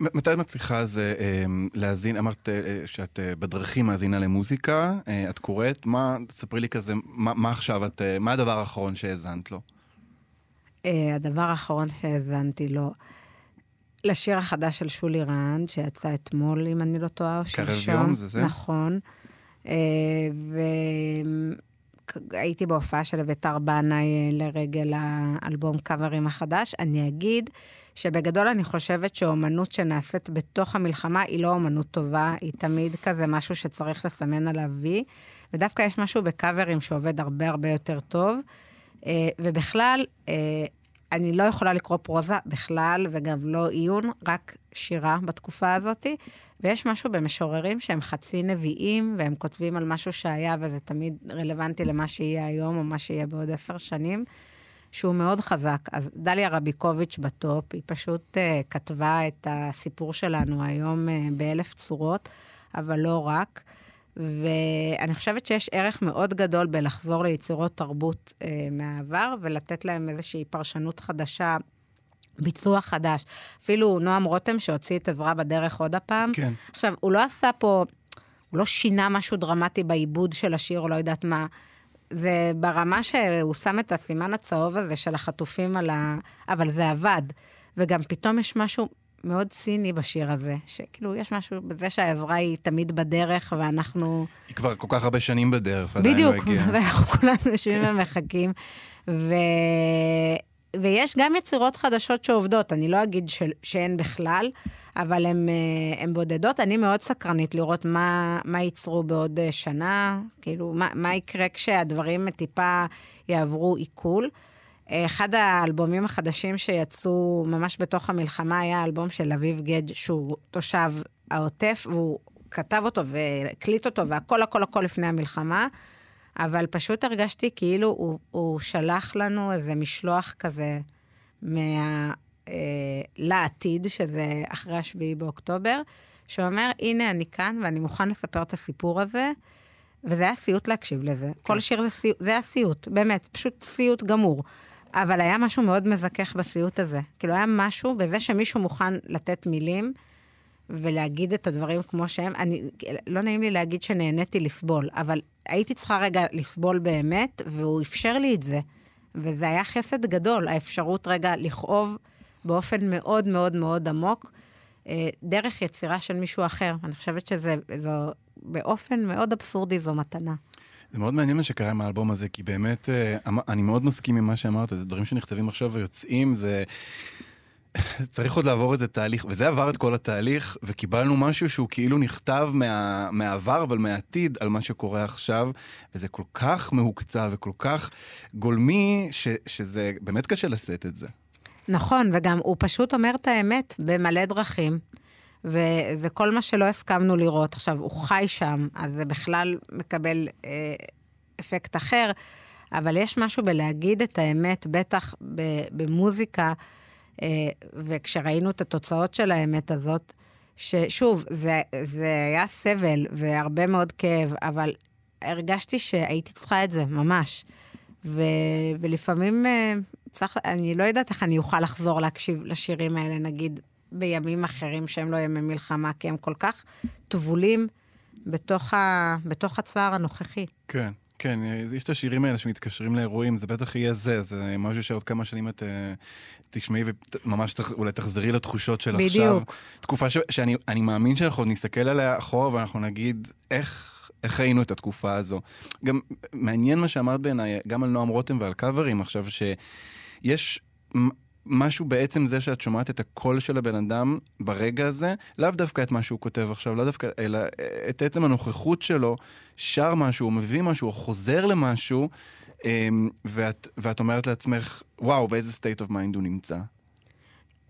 מתי את מצליחה זה אמ, להאזין, אמרת אה, שאת אה, בדרכים מאזינה למוזיקה, אה, את קוראת, מה, תספרי לי כזה, מה, מה עכשיו את, מה הדבר האחרון שהאזנת לו? הדבר האחרון שהאזנתי לו, לשיר החדש של שולי רנד, שיצא אתמול, אם אני לא טועה, או שלשום. קרב יום, זה זה? נכון. ו... הייתי בהופעה של אביתר בנאי לרגל האלבום קאברים החדש. אני אגיד שבגדול אני חושבת שאומנות שנעשית בתוך המלחמה היא לא אומנות טובה, היא תמיד כזה משהו שצריך לסמן עליו וי, ודווקא יש משהו בקאברים שעובד הרבה הרבה יותר טוב. אה, ובכלל, אה, אני לא יכולה לקרוא פרוזה בכלל, וגם לא עיון, רק שירה בתקופה הזאת. ויש משהו במשוררים שהם חצי נביאים, והם כותבים על משהו שהיה, וזה תמיד רלוונטי למה שיהיה היום, או מה שיהיה בעוד עשר שנים, שהוא מאוד חזק. אז דליה רביקוביץ' בטופ, היא פשוט uh, כתבה את הסיפור שלנו היום uh, באלף צורות, אבל לא רק. ואני חושבת שיש ערך מאוד גדול בלחזור ליצירות תרבות אה, מהעבר ולתת להם איזושהי פרשנות חדשה, ביצוע חדש. אפילו נועם רותם שהוציא את עזרה בדרך עוד הפעם. כן. עכשיו, הוא לא עשה פה, הוא לא שינה משהו דרמטי בעיבוד של השיר, או לא יודעת מה. זה ברמה שהוא שם את הסימן הצהוב הזה של החטופים על ה... אבל זה עבד. וגם פתאום יש משהו מאוד ציני בשיר הזה, שכאילו, יש משהו בזה שהעזרה היא תמיד בדרך, ואנחנו... היא כבר כל כך הרבה שנים בדרך, עדיין בדיוק, לא הגיעה. ואנחנו כולנו יושבים ומחכים. ו... ויש גם יצירות חדשות שעובדות, אני לא אגיד ש... שאין בכלל, אבל הן אה, בודדות. אני מאוד סקרנית לראות מה, מה ייצרו בעוד אה, שנה, כאילו, מה, מה יקרה כשהדברים טיפה יעברו עיכול. אחד האלבומים החדשים שיצאו ממש בתוך המלחמה היה האלבום של אביב גד, שהוא תושב העוטף, והוא כתב אותו והקליט אותו והכל הכל הכל לפני המלחמה, אבל פשוט הרגשתי כאילו הוא, הוא שלח לנו איזה משלוח כזה מה... אה, לעתיד, שזה אחרי השביעי באוקטובר, שאומר, הנה אני כאן ואני מוכן לספר את הסיפור הזה, וזה היה סיוט להקשיב לזה. כן. כל שיר זה, סיוט, זה היה סיוט, באמת, פשוט סיוט גמור. אבל היה משהו מאוד מזכך בסיוט הזה. כאילו, היה משהו בזה שמישהו מוכן לתת מילים ולהגיד את הדברים כמו שהם. אני, לא נעים לי להגיד שנהניתי לסבול, אבל הייתי צריכה רגע לסבול באמת, והוא אפשר לי את זה. וזה היה חסד גדול, האפשרות רגע לכאוב באופן מאוד מאוד מאוד עמוק, אה, דרך יצירה של מישהו אחר. אני חושבת שזה, זו, באופן מאוד אבסורדי, זו מתנה. זה מאוד מעניין מה שקרה עם האלבום הזה, כי באמת, אה, אמ- אני מאוד מסכים עם מה שאמרת, זה דברים שנכתבים עכשיו ויוצאים, זה... צריך עוד לעבור איזה תהליך, וזה עבר את כל התהליך, וקיבלנו משהו שהוא כאילו נכתב מה, מהעבר, אבל מהעתיד, על מה שקורה עכשיו, וזה כל כך מהוקצע וכל כך גולמי, ש, שזה באמת קשה לשאת את זה. נכון, וגם הוא פשוט אומר את האמת במלא דרכים. וזה כל מה שלא הסכמנו לראות. עכשיו, הוא חי שם, אז זה בכלל מקבל אה, אפקט אחר, אבל יש משהו בלהגיד את האמת, בטח במוזיקה, אה, וכשראינו את התוצאות של האמת הזאת, ששוב, זה, זה היה סבל והרבה מאוד כאב, אבל הרגשתי שהייתי צריכה את זה, ממש. ו, ולפעמים, אה, צריך, אני לא יודעת איך אני אוכל לחזור להקשיב לשירים האלה, נגיד, בימים אחרים שהם לא ימי מלחמה, כי הם כל כך טבולים בתוך, ה... בתוך הצער הנוכחי. כן. כן, יש את השירים האלה שמתקשרים לאירועים, זה בטח יהיה זה, זה משהו שעוד כמה שנים את תשמעי וממש תח, אולי תחזרי לתחושות של בדיוק. עכשיו. בדיוק. תקופה ש, שאני מאמין שאנחנו נסתכל עליה אחורה ואנחנו נגיד, איך... איך ראינו את התקופה הזו. גם מעניין מה שאמרת בעיניי, גם על נועם רותם ועל קאברים עכשיו, שיש משהו בעצם זה שאת שומעת את הקול של הבן אדם ברגע הזה, לאו דווקא את מה שהוא כותב עכשיו, לאו דווקא, אלא את עצם הנוכחות שלו, שר משהו, הוא מביא משהו, הוא חוזר למשהו, אמ, ואת, ואת אומרת לעצמך, וואו, באיזה state of mind הוא נמצא.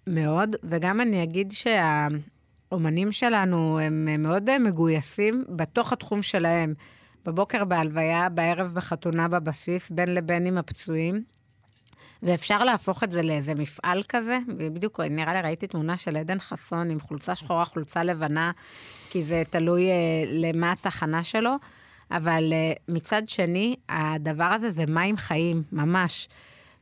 מאוד, וגם אני אגיד שהאומנים שלנו הם מאוד מגויסים בתוך התחום שלהם. בבוקר בהלוויה, בערב בחתונה בבסיס, בין לבין עם הפצועים. ואפשר להפוך את זה לאיזה מפעל כזה. בדיוק, נראה לי ראיתי תמונה של עדן חסון עם חולצה שחורה, חולצה לבנה, כי זה תלוי אה, למה התחנה שלו. אבל אה, מצד שני, הדבר הזה זה מים חיים, ממש.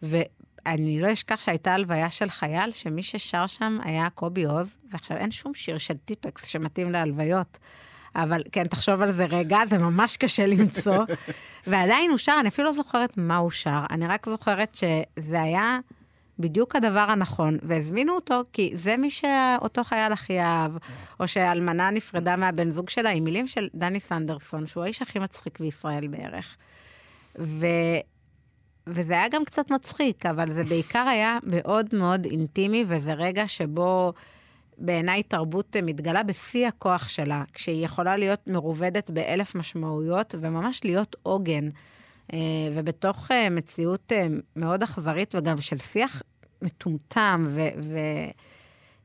ואני לא אשכח שהייתה הלוויה של חייל, שמי ששר שם היה קובי עוז, ועכשיו אין שום שיר של טיפקס שמתאים להלוויות. אבל כן, תחשוב על זה רגע, זה ממש קשה למצוא. ועדיין הוא שר, אני אפילו לא זוכרת מה הוא שר, אני רק זוכרת שזה היה בדיוק הדבר הנכון, והזמינו אותו, כי זה מי שאותו חייל הכי אהב, או שאלמנה נפרדה מהבן זוג שלה, עם מילים של דני סנדרסון, שהוא האיש הכי מצחיק בישראל בערך. ו... וזה היה גם קצת מצחיק, אבל זה בעיקר היה מאוד מאוד אינטימי, וזה רגע שבו... בעיניי תרבות מתגלה בשיא הכוח שלה, כשהיא יכולה להיות מרובדת באלף משמעויות וממש להיות עוגן. אה, ובתוך אה, מציאות אה, מאוד אכזרית וגם של שיח מטומטם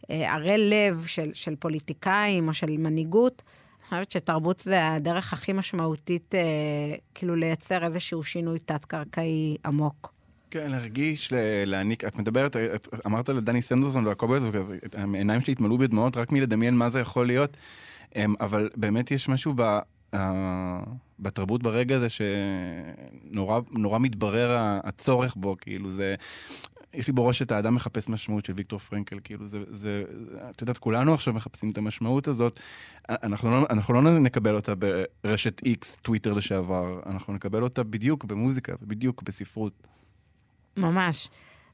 וערל לב של, של פוליטיקאים או של מנהיגות, אני חושבת שתרבות זה הדרך הכי משמעותית, אה, כאילו לייצר איזשהו שינוי תת-קרקעי עמוק. כן, להרגיש, להעניק, את מדברת, את אמרת לדני סנדרסון והקובץ, העיניים שלי התמלאו בדמעות רק מלדמיין מה זה יכול להיות, אמ, אבל באמת יש משהו ב... בתרבות ברגע הזה שנורא מתברר הצורך בו, כאילו זה... יש לי בראש את האדם מחפש משמעות של ויקטור פרנקל, כאילו זה, זה, את יודעת, כולנו עכשיו מחפשים את המשמעות הזאת. אנחנו לא, אנחנו לא נקבל אותה ברשת איקס, טוויטר לשעבר, אנחנו נקבל אותה בדיוק במוזיקה, בדיוק בספרות. ממש.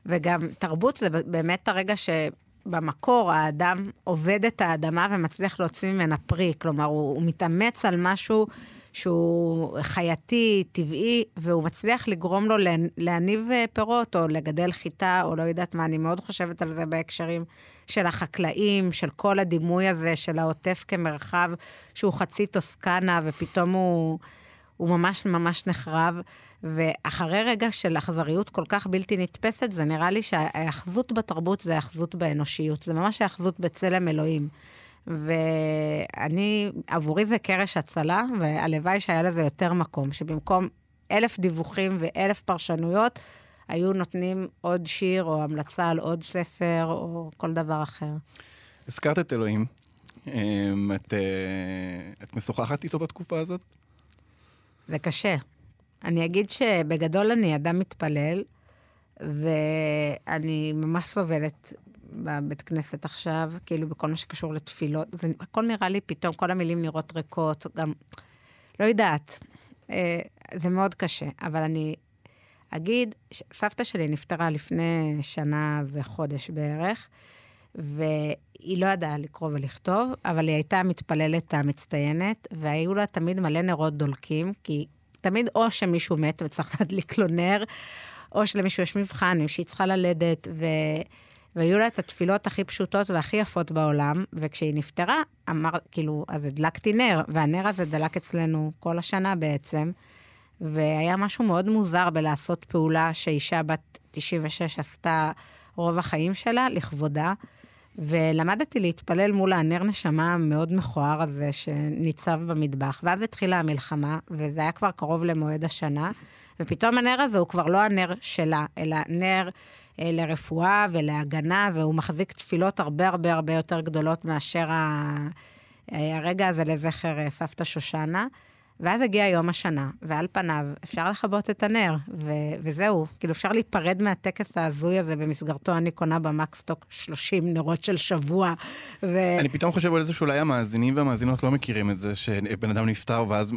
וגם תרבות זה באמת הרגע שבמקור האדם עובד את האדמה ומצליח להוציא ממנה פרי. כלומר, הוא, הוא מתאמץ על משהו שהוא חייתי, טבעי, והוא מצליח לגרום לו להניב אה, פירות, או לגדל חיטה, או לא יודעת מה, אני מאוד חושבת על זה בהקשרים של החקלאים, של כל הדימוי הזה של העוטף כמרחב שהוא חצי טוסקנה, ופתאום הוא... הוא ממש ממש נחרב, ואחרי רגע של אכזריות כל כך בלתי נתפסת, זה נראה לי שההאחזות בתרבות זה האחזות באנושיות. זה ממש האחזות בצלם אלוהים. ואני, עבורי זה קרש הצלה, והלוואי שהיה לזה יותר מקום, שבמקום אלף דיווחים ואלף פרשנויות, היו נותנים עוד שיר או המלצה על עוד ספר או כל דבר אחר. הזכרת את אלוהים. אמ, את, אה, את משוחחת איתו בתקופה הזאת? זה קשה. אני אגיד שבגדול אני אדם מתפלל, ואני ממש סובלת בבית כנסת עכשיו, כאילו בכל מה שקשור לתפילות. זה, הכל נראה לי פתאום, כל המילים נראות ריקות, גם, לא יודעת. אה, זה מאוד קשה, אבל אני אגיד, סבתא שלי נפטרה לפני שנה וחודש בערך, והיא לא ידעה לקרוא ולכתוב, אבל היא הייתה המתפללת המצטיינת, והיו לה תמיד מלא נרות דולקים, כי תמיד או שמישהו מת וצריך להדליק לו נר, או שלמישהו יש מבחן, או שהיא צריכה ללדת, ו... והיו לה את התפילות הכי פשוטות והכי יפות בעולם, וכשהיא נפטרה, אמר, כאילו, אז הדלקתי נר, והנר הזה דלק אצלנו כל השנה בעצם, והיה משהו מאוד מוזר בלעשות פעולה שאישה בת 96 עשתה רוב החיים שלה, לכבודה. ולמדתי להתפלל מול הנר נשמה המאוד מכוער הזה שניצב במטבח. ואז התחילה המלחמה, וזה היה כבר קרוב למועד השנה, ופתאום הנר הזה הוא כבר לא הנר שלה, אלא נר אה, לרפואה ולהגנה, והוא מחזיק תפילות הרבה הרבה הרבה יותר גדולות מאשר ה... אה, הרגע הזה לזכר אה, סבתא שושנה. ואז הגיע יום השנה, ועל פניו אפשר לכבות את הנר, ו- וזהו. כאילו, אפשר להיפרד מהטקס ההזוי הזה, במסגרתו אני קונה במקסטוק 30 נרות של שבוע. ו... אני פתאום חושב על זה שאולי המאזינים והמאזינות לא מכירים את זה, שבן אדם נפטר ואז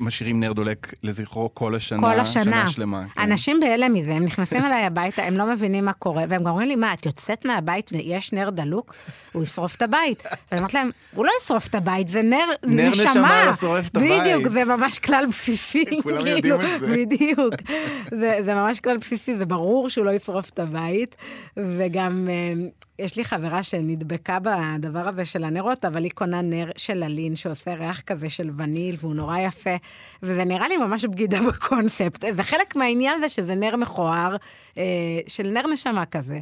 משאירים נר דולק לזכרו כל השנה, כל השנה. שנה שלמה. כן. אנשים בהלם מזה, הם נכנסים אליי הביתה, הם לא מבינים מה קורה, והם גם אומרים לי, מה, את יוצאת מהבית ויש נר דלוק? הוא ישרוף את הבית. ואני אומרת להם, הוא לא ישרוף את הבית, זה נר, נר נשמה. נר נשמה לא שורף את הבית. בדיוק, זה ממש כלל בסיסי. כולם כאילו, יודעים את זה. בדיוק. זה, זה ממש כלל בסיסי, זה ברור שהוא לא ישרוף את הבית. וגם אה, יש לי חברה שנדבקה בדבר הזה של הנרות, אבל היא קונה נר של אלין שעושה ריח כזה של וניל, והוא נורא יפה, וזה נראה לי ממש בגידה בקונספט. זה חלק מהעניין זה שזה נר מכוער, אה, של נר נשמה כזה.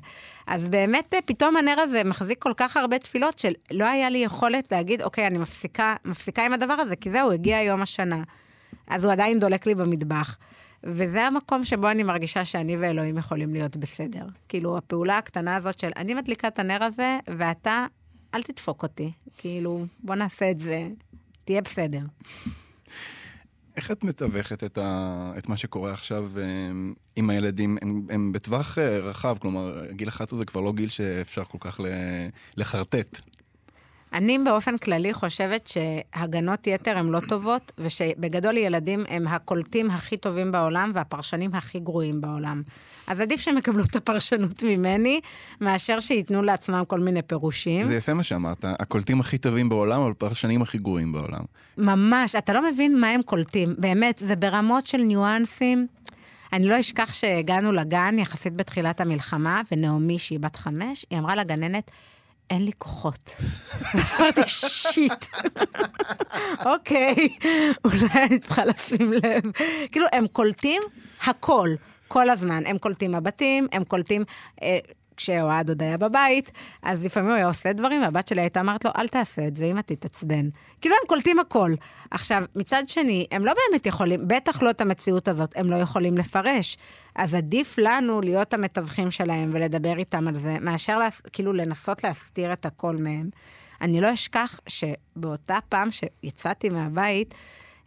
אז באמת, אה, פתאום הנר הזה מחזיק כל כך הרבה תפילות, שלא היה לי יכולת להגיד, אוקיי, אני מפסיקה, מפסיקה עם הדבר הזה, כי זהו, הגיע יום השנה. אז הוא עדיין דולק לי במטבח. וזה המקום שבו אני מרגישה שאני ואלוהים יכולים להיות בסדר. כאילו, הפעולה הקטנה הזאת של אני מדליקה את הנר הזה, ואתה, אל תדפוק אותי. כאילו, בוא נעשה את זה, תהיה בסדר. איך את מתווכת את, ה... את מה שקורה עכשיו אה, עם הילדים? הם, הם בטווח אה, רחב, כלומר, גיל 11 זה כבר לא גיל שאפשר כל כך לחרטט. אני באופן כללי חושבת שהגנות יתר הן לא טובות, ושבגדול ילדים הם הקולטים הכי טובים בעולם והפרשנים הכי גרועים בעולם. אז עדיף שהם יקבלו את הפרשנות ממני, מאשר שייתנו לעצמם כל מיני פירושים. זה יפה מה שאמרת, הקולטים הכי טובים בעולם, אבל הפרשנים הכי גרועים בעולם. ממש, אתה לא מבין מה הם קולטים. באמת, זה ברמות של ניואנסים. אני לא אשכח שהגענו לגן יחסית בתחילת המלחמה, ונעמי, שהיא בת חמש, היא אמרה לגננת, אין לי כוחות. אמרתי, שיט. אוקיי, אולי אני צריכה לשים לב. כאילו, הם קולטים הכל, כל הזמן. הם קולטים מבטים, הם קולטים... אה, כשאוהד עוד היה בבית, אז לפעמים הוא היה עושה דברים, והבת שלי הייתה אומרת לו, אל תעשה את זה, אמא תתעצבן. כאילו הם קולטים הכל. עכשיו, מצד שני, הם לא באמת יכולים, בטח לא את המציאות הזאת, הם לא יכולים לפרש. אז עדיף לנו להיות המתווכים שלהם ולדבר איתם על זה, מאשר לה, כאילו לנסות להסתיר את הכל מהם. אני לא אשכח שבאותה פעם שיצאתי מהבית,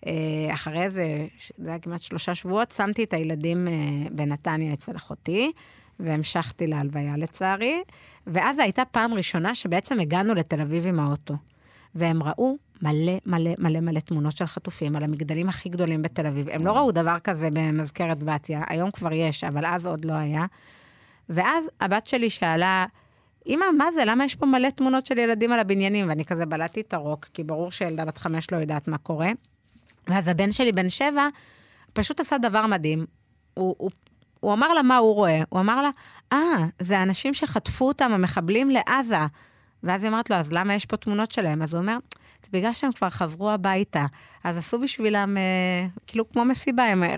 אה, אחרי איזה, זה היה כמעט שלושה שבועות, שמתי את הילדים אה, בנתניה אצל אחותי, והמשכתי להלוויה לצערי, ואז הייתה פעם ראשונה שבעצם הגענו לתל אביב עם האוטו. והם ראו מלא מלא מלא מלא תמונות של חטופים על המגדלים הכי גדולים בתל אביב. הם לא ראו דבר כזה במזכרת בתיה, היום כבר יש, אבל אז עוד לא היה. ואז הבת שלי שאלה, אמא, מה זה? למה יש פה מלא תמונות של ילדים על הבניינים? ואני כזה בלעתי את הרוק, כי ברור שילדה בת חמש לא יודעת מה קורה. ואז הבן שלי, בן שבע, פשוט עשה דבר מדהים. הוא, הוא, הוא אמר לה מה הוא רואה. הוא אמר לה, אה, ah, זה האנשים שחטפו אותם, המחבלים לעזה. ואז היא אמרת לו, אז למה יש פה תמונות שלהם? אז הוא אומר, זה בגלל שהם כבר חזרו הביתה. אז עשו בשבילם, אה, כאילו כמו מסיבה, הם אה,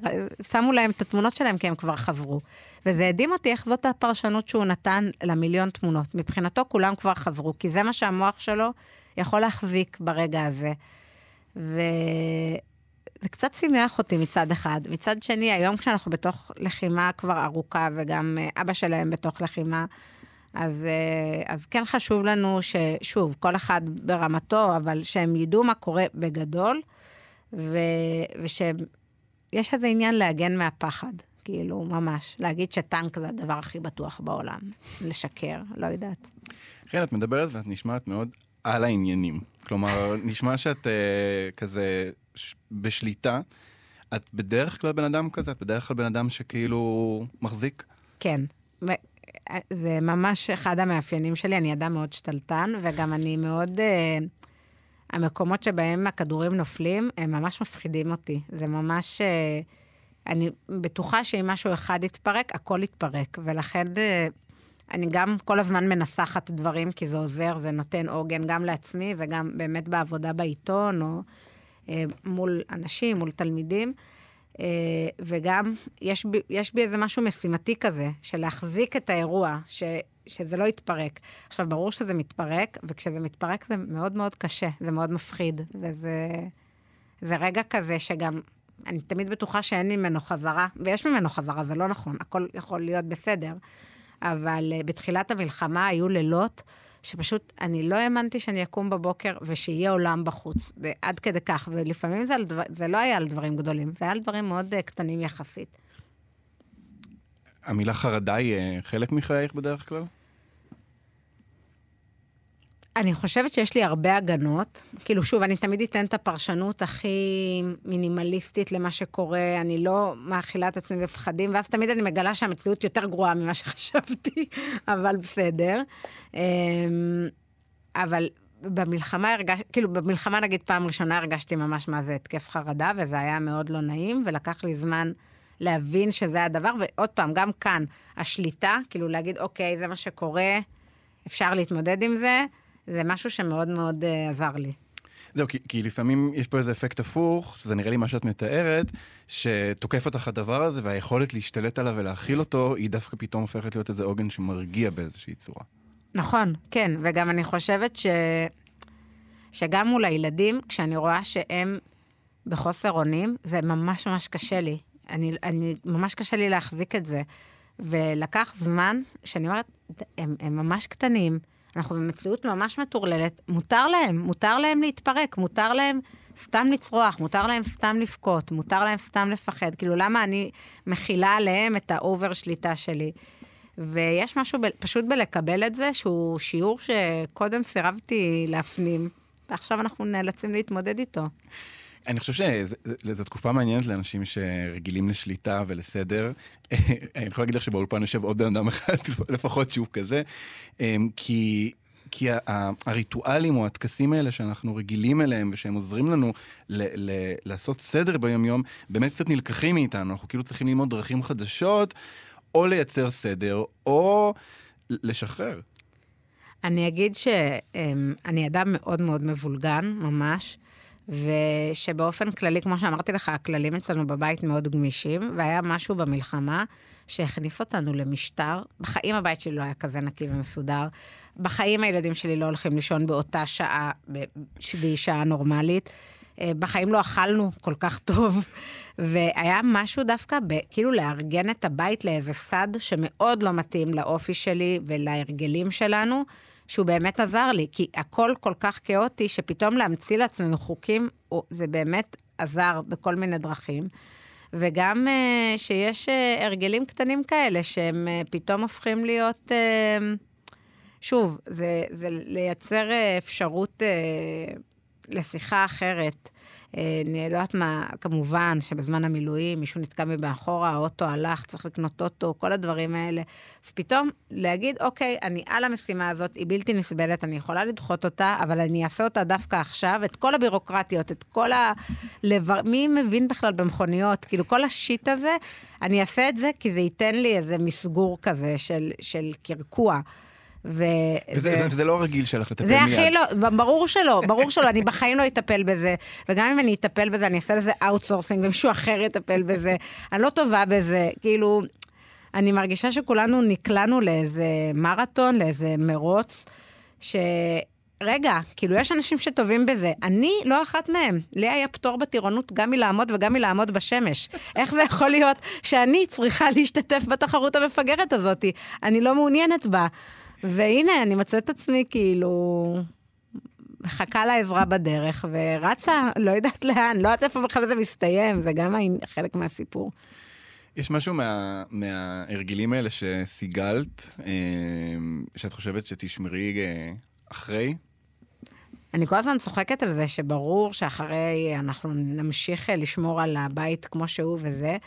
שמו להם את התמונות שלהם כי הם כבר חזרו. וזה הדהים אותי איך זאת הפרשנות שהוא נתן למיליון תמונות. מבחינתו כולם כבר חזרו, כי זה מה שהמוח שלו יכול להחזיק ברגע הזה. ו... זה קצת שימח אותי מצד אחד. מצד שני, היום כשאנחנו בתוך לחימה כבר ארוכה, וגם אה, אבא שלהם בתוך לחימה, אז, אה, אז כן חשוב לנו ששוב, כל אחד ברמתו, אבל שהם ידעו מה קורה בגדול, ו, ושיש איזה עניין להגן מהפחד. כאילו, ממש. להגיד שטנק זה הדבר הכי בטוח בעולם. לשקר, לא יודעת. כן, את מדברת ואת נשמעת מאוד על העניינים. כלומר, נשמע שאת uh, כזה. בשליטה. את בדרך כלל בן אדם כזה? את בדרך כלל בן אדם שכאילו מחזיק? כן. זה ממש אחד המאפיינים שלי. אני אדם מאוד שתלטן, וגם אני מאוד... Uh, המקומות שבהם הכדורים נופלים, הם ממש מפחידים אותי. זה ממש... Uh, אני בטוחה שאם משהו אחד יתפרק, הכל יתפרק. ולכן uh, אני גם כל הזמן מנסחת דברים, כי זה עוזר, זה נותן עוגן גם לעצמי וגם באמת בעבודה בעיתון, או מול אנשים, מול תלמידים. אה, וגם יש בי, יש בי איזה משהו משימתי כזה, של להחזיק את האירוע, ש, שזה לא יתפרק. עכשיו, ברור שזה מתפרק, וכשזה מתפרק זה מאוד מאוד קשה, זה מאוד מפחיד, וזה זה רגע כזה שגם, אני תמיד בטוחה שאין ממנו חזרה, ויש ממנו חזרה, זה לא נכון, הכל יכול להיות בסדר. אבל uh, בתחילת המלחמה היו לילות שפשוט אני לא האמנתי שאני אקום בבוקר ושיהיה עולם בחוץ, ועד כדי כך, ולפעמים זה, דבר, זה לא היה על דברים גדולים, זה היה על דברים מאוד uh, קטנים יחסית. המילה חרדה היא uh, חלק מחייך בדרך כלל? אני חושבת שיש לי הרבה הגנות. כאילו, שוב, אני תמיד אתן את הפרשנות הכי מינימליסטית למה שקורה, אני לא מאכילה את עצמי בפחדים, ואז תמיד אני מגלה שהמציאות יותר גרועה ממה שחשבתי, אבל בסדר. אמ, אבל במלחמה הרגשתי, כאילו, במלחמה נגיד פעם ראשונה הרגשתי ממש מה זה התקף חרדה, וזה היה מאוד לא נעים, ולקח לי זמן להבין שזה הדבר, ועוד פעם, גם כאן, השליטה, כאילו להגיד, אוקיי, זה מה שקורה, אפשר להתמודד עם זה. זה משהו שמאוד מאוד uh, עזר לי. זהו, כי, כי לפעמים יש פה איזה אפקט הפוך, שזה נראה לי מה שאת מתארת, שתוקף אותך הדבר הזה, והיכולת להשתלט עליו ולהכיל אותו, היא דווקא פתאום הופכת להיות איזה עוגן שמרגיע באיזושהי צורה. נכון, כן, וגם אני חושבת ש... שגם מול הילדים, כשאני רואה שהם בחוסר אונים, זה ממש ממש קשה לי. אני, אני, ממש קשה לי להחזיק את זה. ולקח זמן, שאני אומרת, הם, הם ממש קטנים, אנחנו במציאות ממש מטורללת, מותר להם, מותר להם להתפרק, מותר להם סתם לצרוח, מותר להם סתם לבכות, מותר להם סתם לפחד. כאילו, למה אני מכילה עליהם את האובר שליטה שלי? ויש משהו ב, פשוט בלקבל את זה, שהוא שיעור שקודם סירבתי להפנים, ועכשיו אנחנו נאלצים להתמודד איתו. אני חושב שזו תקופה מעניינת לאנשים שרגילים לשליטה ולסדר. אני יכול להגיד לך שבאולפן יושב עוד בן אדם אחד לפחות שהוא כזה, אמ, כי... כי הריטואלים או הטקסים האלה שאנחנו רגילים אליהם ושהם עוזרים לנו ל- ל- לעשות סדר ביום-יום, באמת קצת נלקחים מאיתנו. אנחנו כאילו צריכים ללמוד דרכים חדשות, או לייצר סדר, או לשחרר. אני אגיד שאני אדם מאוד מאוד מבולגן, ממש. ושבאופן כללי, כמו שאמרתי לך, הכללים אצלנו בבית מאוד גמישים, והיה משהו במלחמה שהכניס אותנו למשטר. בחיים הבית שלי לא היה כזה נקי ומסודר. בחיים הילדים שלי לא הולכים לישון באותה שעה, שהיא שעה נורמלית. אה, בחיים לא אכלנו כל כך טוב, והיה משהו דווקא ב, כאילו לארגן את הבית לאיזה סד שמאוד לא מתאים לאופי שלי ולהרגלים שלנו. שהוא באמת עזר לי, כי הכל כל כך כאוטי, שפתאום להמציא לעצמנו חוקים, זה באמת עזר בכל מיני דרכים. וגם uh, שיש uh, הרגלים קטנים כאלה, שהם uh, פתאום הופכים להיות... שוב, זה, זה לייצר אפשרות לשיחה אחרת. אה, אני לא יודעת מה, כמובן שבזמן המילואים מישהו נתקע מבאחורה, האוטו הלך, צריך לקנות אוטו, כל הדברים האלה. אז פתאום להגיד, אוקיי, אני על המשימה הזאת, היא בלתי נסבלת, אני יכולה לדחות אותה, אבל אני אעשה אותה דווקא עכשיו, את כל הבירוקרטיות, את כל ה... לבר... מי מבין בכלל במכוניות? כאילו, כל ה shit הזה, אני אעשה את זה כי זה ייתן לי איזה מסגור כזה של, של קרקוע. ו... וזה, וזה לא רגיל שלך לטפל מיד. זה הכי לא, ברור שלא, ברור שלא, אני בחיים לא אטפל בזה. וגם אם אני אטפל בזה, אני אעשה לזה outsourcing, ומישהו אחר יטפל בזה. אני לא טובה בזה, כאילו, אני מרגישה שכולנו נקלענו לאיזה מרתון, לאיזה מרוץ, ש... רגע, כאילו, יש אנשים שטובים בזה. אני לא אחת מהם. לי היה פטור בטירונות גם מלעמוד וגם מלעמוד בשמש. איך זה יכול להיות שאני צריכה להשתתף בתחרות המפגרת הזאת? אני לא מעוניינת בה. והנה, אני מוצאת את עצמי כאילו... מחכה לעזרה בדרך, ורצה, לא יודעת לאן, לא יודעת איפה בכלל זה מסתיים, זה גם חלק מהסיפור. יש משהו מה, מההרגילים האלה שסיגלת, אה, שאת חושבת שתשמרי אה, אחרי? אני כל הזמן צוחקת על זה שברור שאחרי אנחנו נמשיך אה, לשמור על הבית כמו שהוא וזה,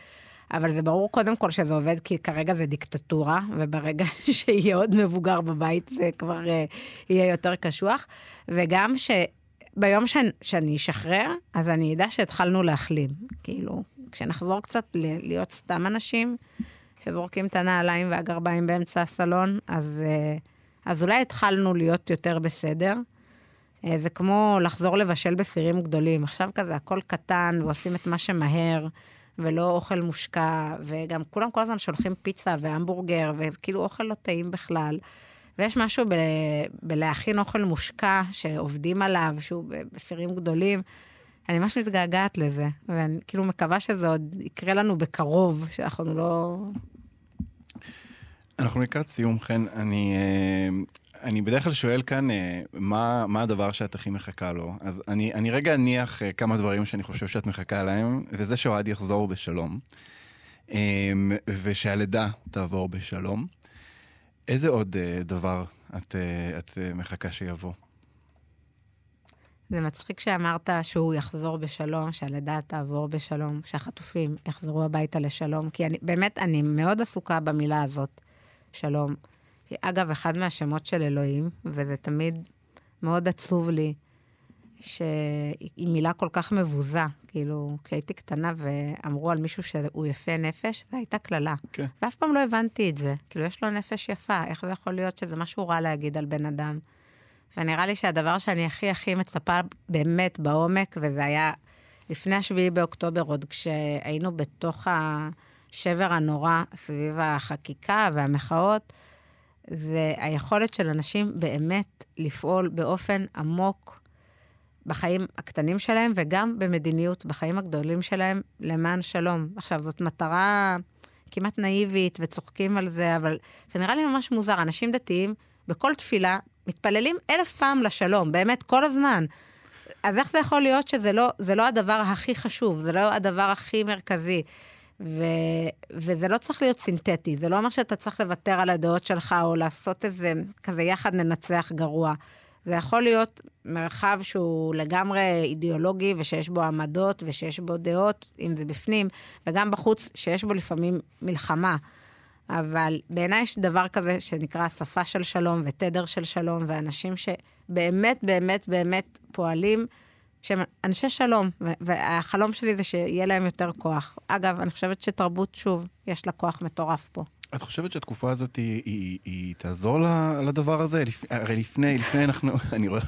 אבל זה ברור קודם כל שזה עובד, כי כרגע זה דיקטטורה, וברגע שיהיה עוד מבוגר בבית זה כבר uh, יהיה יותר קשוח. וגם שביום ש... שאני אשחרר, אז אני אדע שהתחלנו להחלים. כאילו, כשנחזור קצת ל... להיות סתם אנשים שזורקים את הנעליים והגרביים באמצע הסלון, אז, uh, אז אולי התחלנו להיות יותר בסדר. Uh, זה כמו לחזור לבשל בסירים גדולים. עכשיו כזה הכל קטן ועושים את מה שמהר. ולא אוכל מושקע, וגם כולם כל הזמן שולחים פיצה והמבורגר, וכאילו אוכל לא טעים בכלל. ויש משהו ב- בלהכין אוכל מושקע, שעובדים עליו, שהוא בסירים גדולים. אני ממש מתגעגעת לזה, ואני כאילו מקווה שזה עוד יקרה לנו בקרוב, שאנחנו לא... אנחנו לקראת סיום, חן. אני, אה, אני בדרך כלל שואל כאן אה, מה, מה הדבר שאת הכי מחכה לו. אז אני, אני רגע אניח אה, כמה דברים שאני חושב שאת מחכה להם, וזה שאוהד יחזור בשלום, ושהלידה תעבור בשלום. איזה עוד דבר את, את מחכה שיבוא? זה מצחיק שאמרת שהוא יחזור בשלום, שהלידה תעבור בשלום, שהחטופים יחזרו הביתה לשלום, כי אני, באמת, אני מאוד עסוקה במילה הזאת. שלום. אגב, אחד מהשמות של אלוהים, וזה תמיד מאוד עצוב לי, שהיא מילה כל כך מבוזה. כאילו, כשהייתי קטנה ואמרו על מישהו שהוא יפה נפש, זו הייתה קללה. כן. ואף פעם לא הבנתי את זה. כאילו, יש לו נפש יפה, איך זה יכול להיות שזה משהו רע להגיד על בן אדם? ונראה לי שהדבר שאני הכי הכי מצפה באמת בעומק, וזה היה לפני השביעי באוקטובר, עוד כשהיינו בתוך. השבר הנורא סביב החקיקה והמחאות, זה היכולת של אנשים באמת לפעול באופן עמוק בחיים הקטנים שלהם, וגם במדיניות, בחיים הגדולים שלהם, למען שלום. עכשיו, זאת מטרה כמעט נאיבית, וצוחקים על זה, אבל זה נראה לי ממש מוזר. אנשים דתיים, בכל תפילה, מתפללים אלף פעם לשלום, באמת, כל הזמן. אז איך זה יכול להיות שזה לא, לא הדבר הכי חשוב, זה לא הדבר הכי מרכזי? ו, וזה לא צריך להיות סינתטי, זה לא אומר שאתה צריך לוותר על הדעות שלך או לעשות איזה, כזה יחד ננצח גרוע. זה יכול להיות מרחב שהוא לגמרי אידיאולוגי ושיש בו עמדות ושיש בו דעות, אם זה בפנים, וגם בחוץ, שיש בו לפעמים מלחמה. אבל בעיניי יש דבר כזה שנקרא שפה של שלום ותדר של שלום, ואנשים שבאמת, באמת, באמת פועלים שהם אנשי שלום, והחלום שלי זה שיהיה להם יותר כוח. אגב, אני חושבת שתרבות, שוב, יש לה כוח מטורף פה. את חושבת שהתקופה הזאת היא, היא, היא תעזור לדבר הזה? לפ... הרי לפני, לפני אנחנו... אני רואה...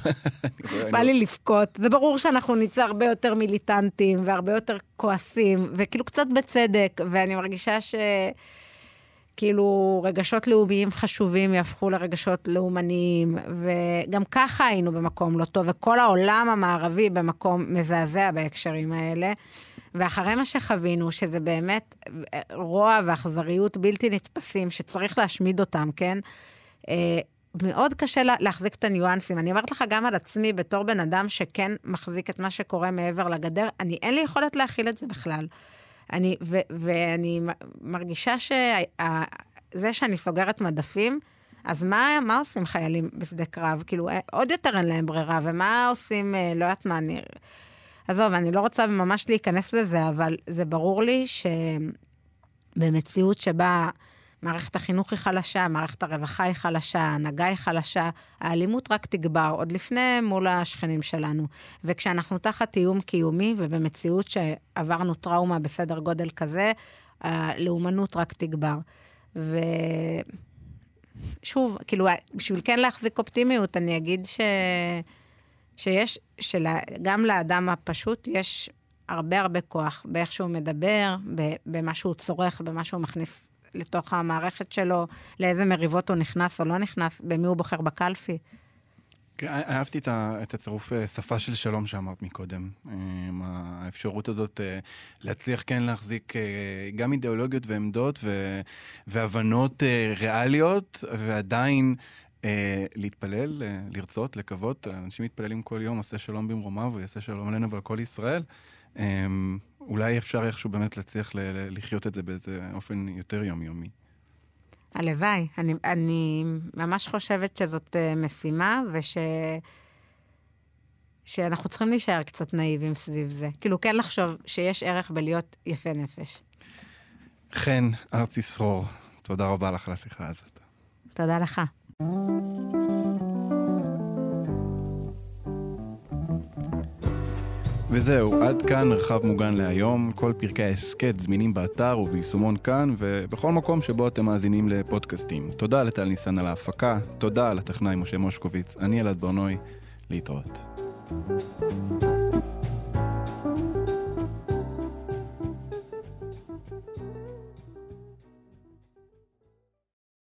בא לי לבכות. זה ברור שאנחנו נצא הרבה יותר מיליטנטים והרבה יותר כועסים, וכאילו קצת בצדק, ואני מרגישה ש... כאילו רגשות לאומיים חשובים יהפכו לרגשות לאומניים, וגם ככה היינו במקום לא טוב, וכל העולם המערבי במקום מזעזע בהקשרים האלה. ואחרי מה שחווינו, שזה באמת רוע ואכזריות בלתי נתפסים, שצריך להשמיד אותם, כן? אה, מאוד קשה לה, להחזיק את הניואנסים. אני אומרת לך גם על עצמי, בתור בן אדם שכן מחזיק את מה שקורה מעבר לגדר, אני, אין לי יכולת להכיל את זה בכלל. אני, ו, ואני מרגישה שזה שאני סוגרת מדפים, אז מה, מה עושים חיילים בשדה קרב? כאילו, אה, עוד יותר אין להם ברירה, ומה עושים, אה, לא יודעת מה, אני... עזוב, אני לא רוצה ממש להיכנס לזה, אבל זה ברור לי שבמציאות שבה מערכת החינוך היא חלשה, מערכת הרווחה היא חלשה, ההנהגה היא חלשה, האלימות רק תגבר, עוד לפני מול השכנים שלנו. וכשאנחנו תחת איום קיומי ובמציאות שעברנו טראומה בסדר גודל כזה, הלאומנות רק תגבר. ושוב, כאילו, בשביל כן להחזיק אופטימיות, אני אגיד ש... שיש, שגם לאדם הפשוט יש הרבה הרבה כוח באיך שהוא מדבר, במה שהוא צורך, במה שהוא מכניס לתוך המערכת שלו, לאיזה מריבות הוא נכנס או לא נכנס, במי הוא בוחר בקלפי. כן, אהבתי את הצירוף אה, שפה של שלום שאמרת מקודם. אה, האפשרות הזאת אה, להצליח כן להחזיק גם אידיאולוגיות ועמדות והבנות ריאליות, ועדיין להתפלל, לרצות, לקוות. אנשים מתפללים כל יום, עושה שלום במרומיו, ויעשה שלום עלינו ועל כל ישראל. אולי אפשר איכשהו באמת להצליח לחיות את זה באיזה אופן יותר יומיומי. הלוואי. אני, אני ממש חושבת שזאת uh, משימה, וש... שאנחנו צריכים להישאר קצת נאיבים סביב זה. כאילו, כן לחשוב שיש ערך בלהיות יפה נפש. חן ארצי שרור, תודה רבה לך על השיחה הזאת. תודה לך. וזהו, עד כאן מרחב מוגן להיום. כל פרקי ההסכת זמינים באתר וביישומון כאן, ובכל מקום שבו אתם מאזינים לפודקאסטים. תודה לטל ניסן על ההפקה, תודה לטכנאי משה מושקוביץ, אני אלעד ברנוי, להתראות. thank you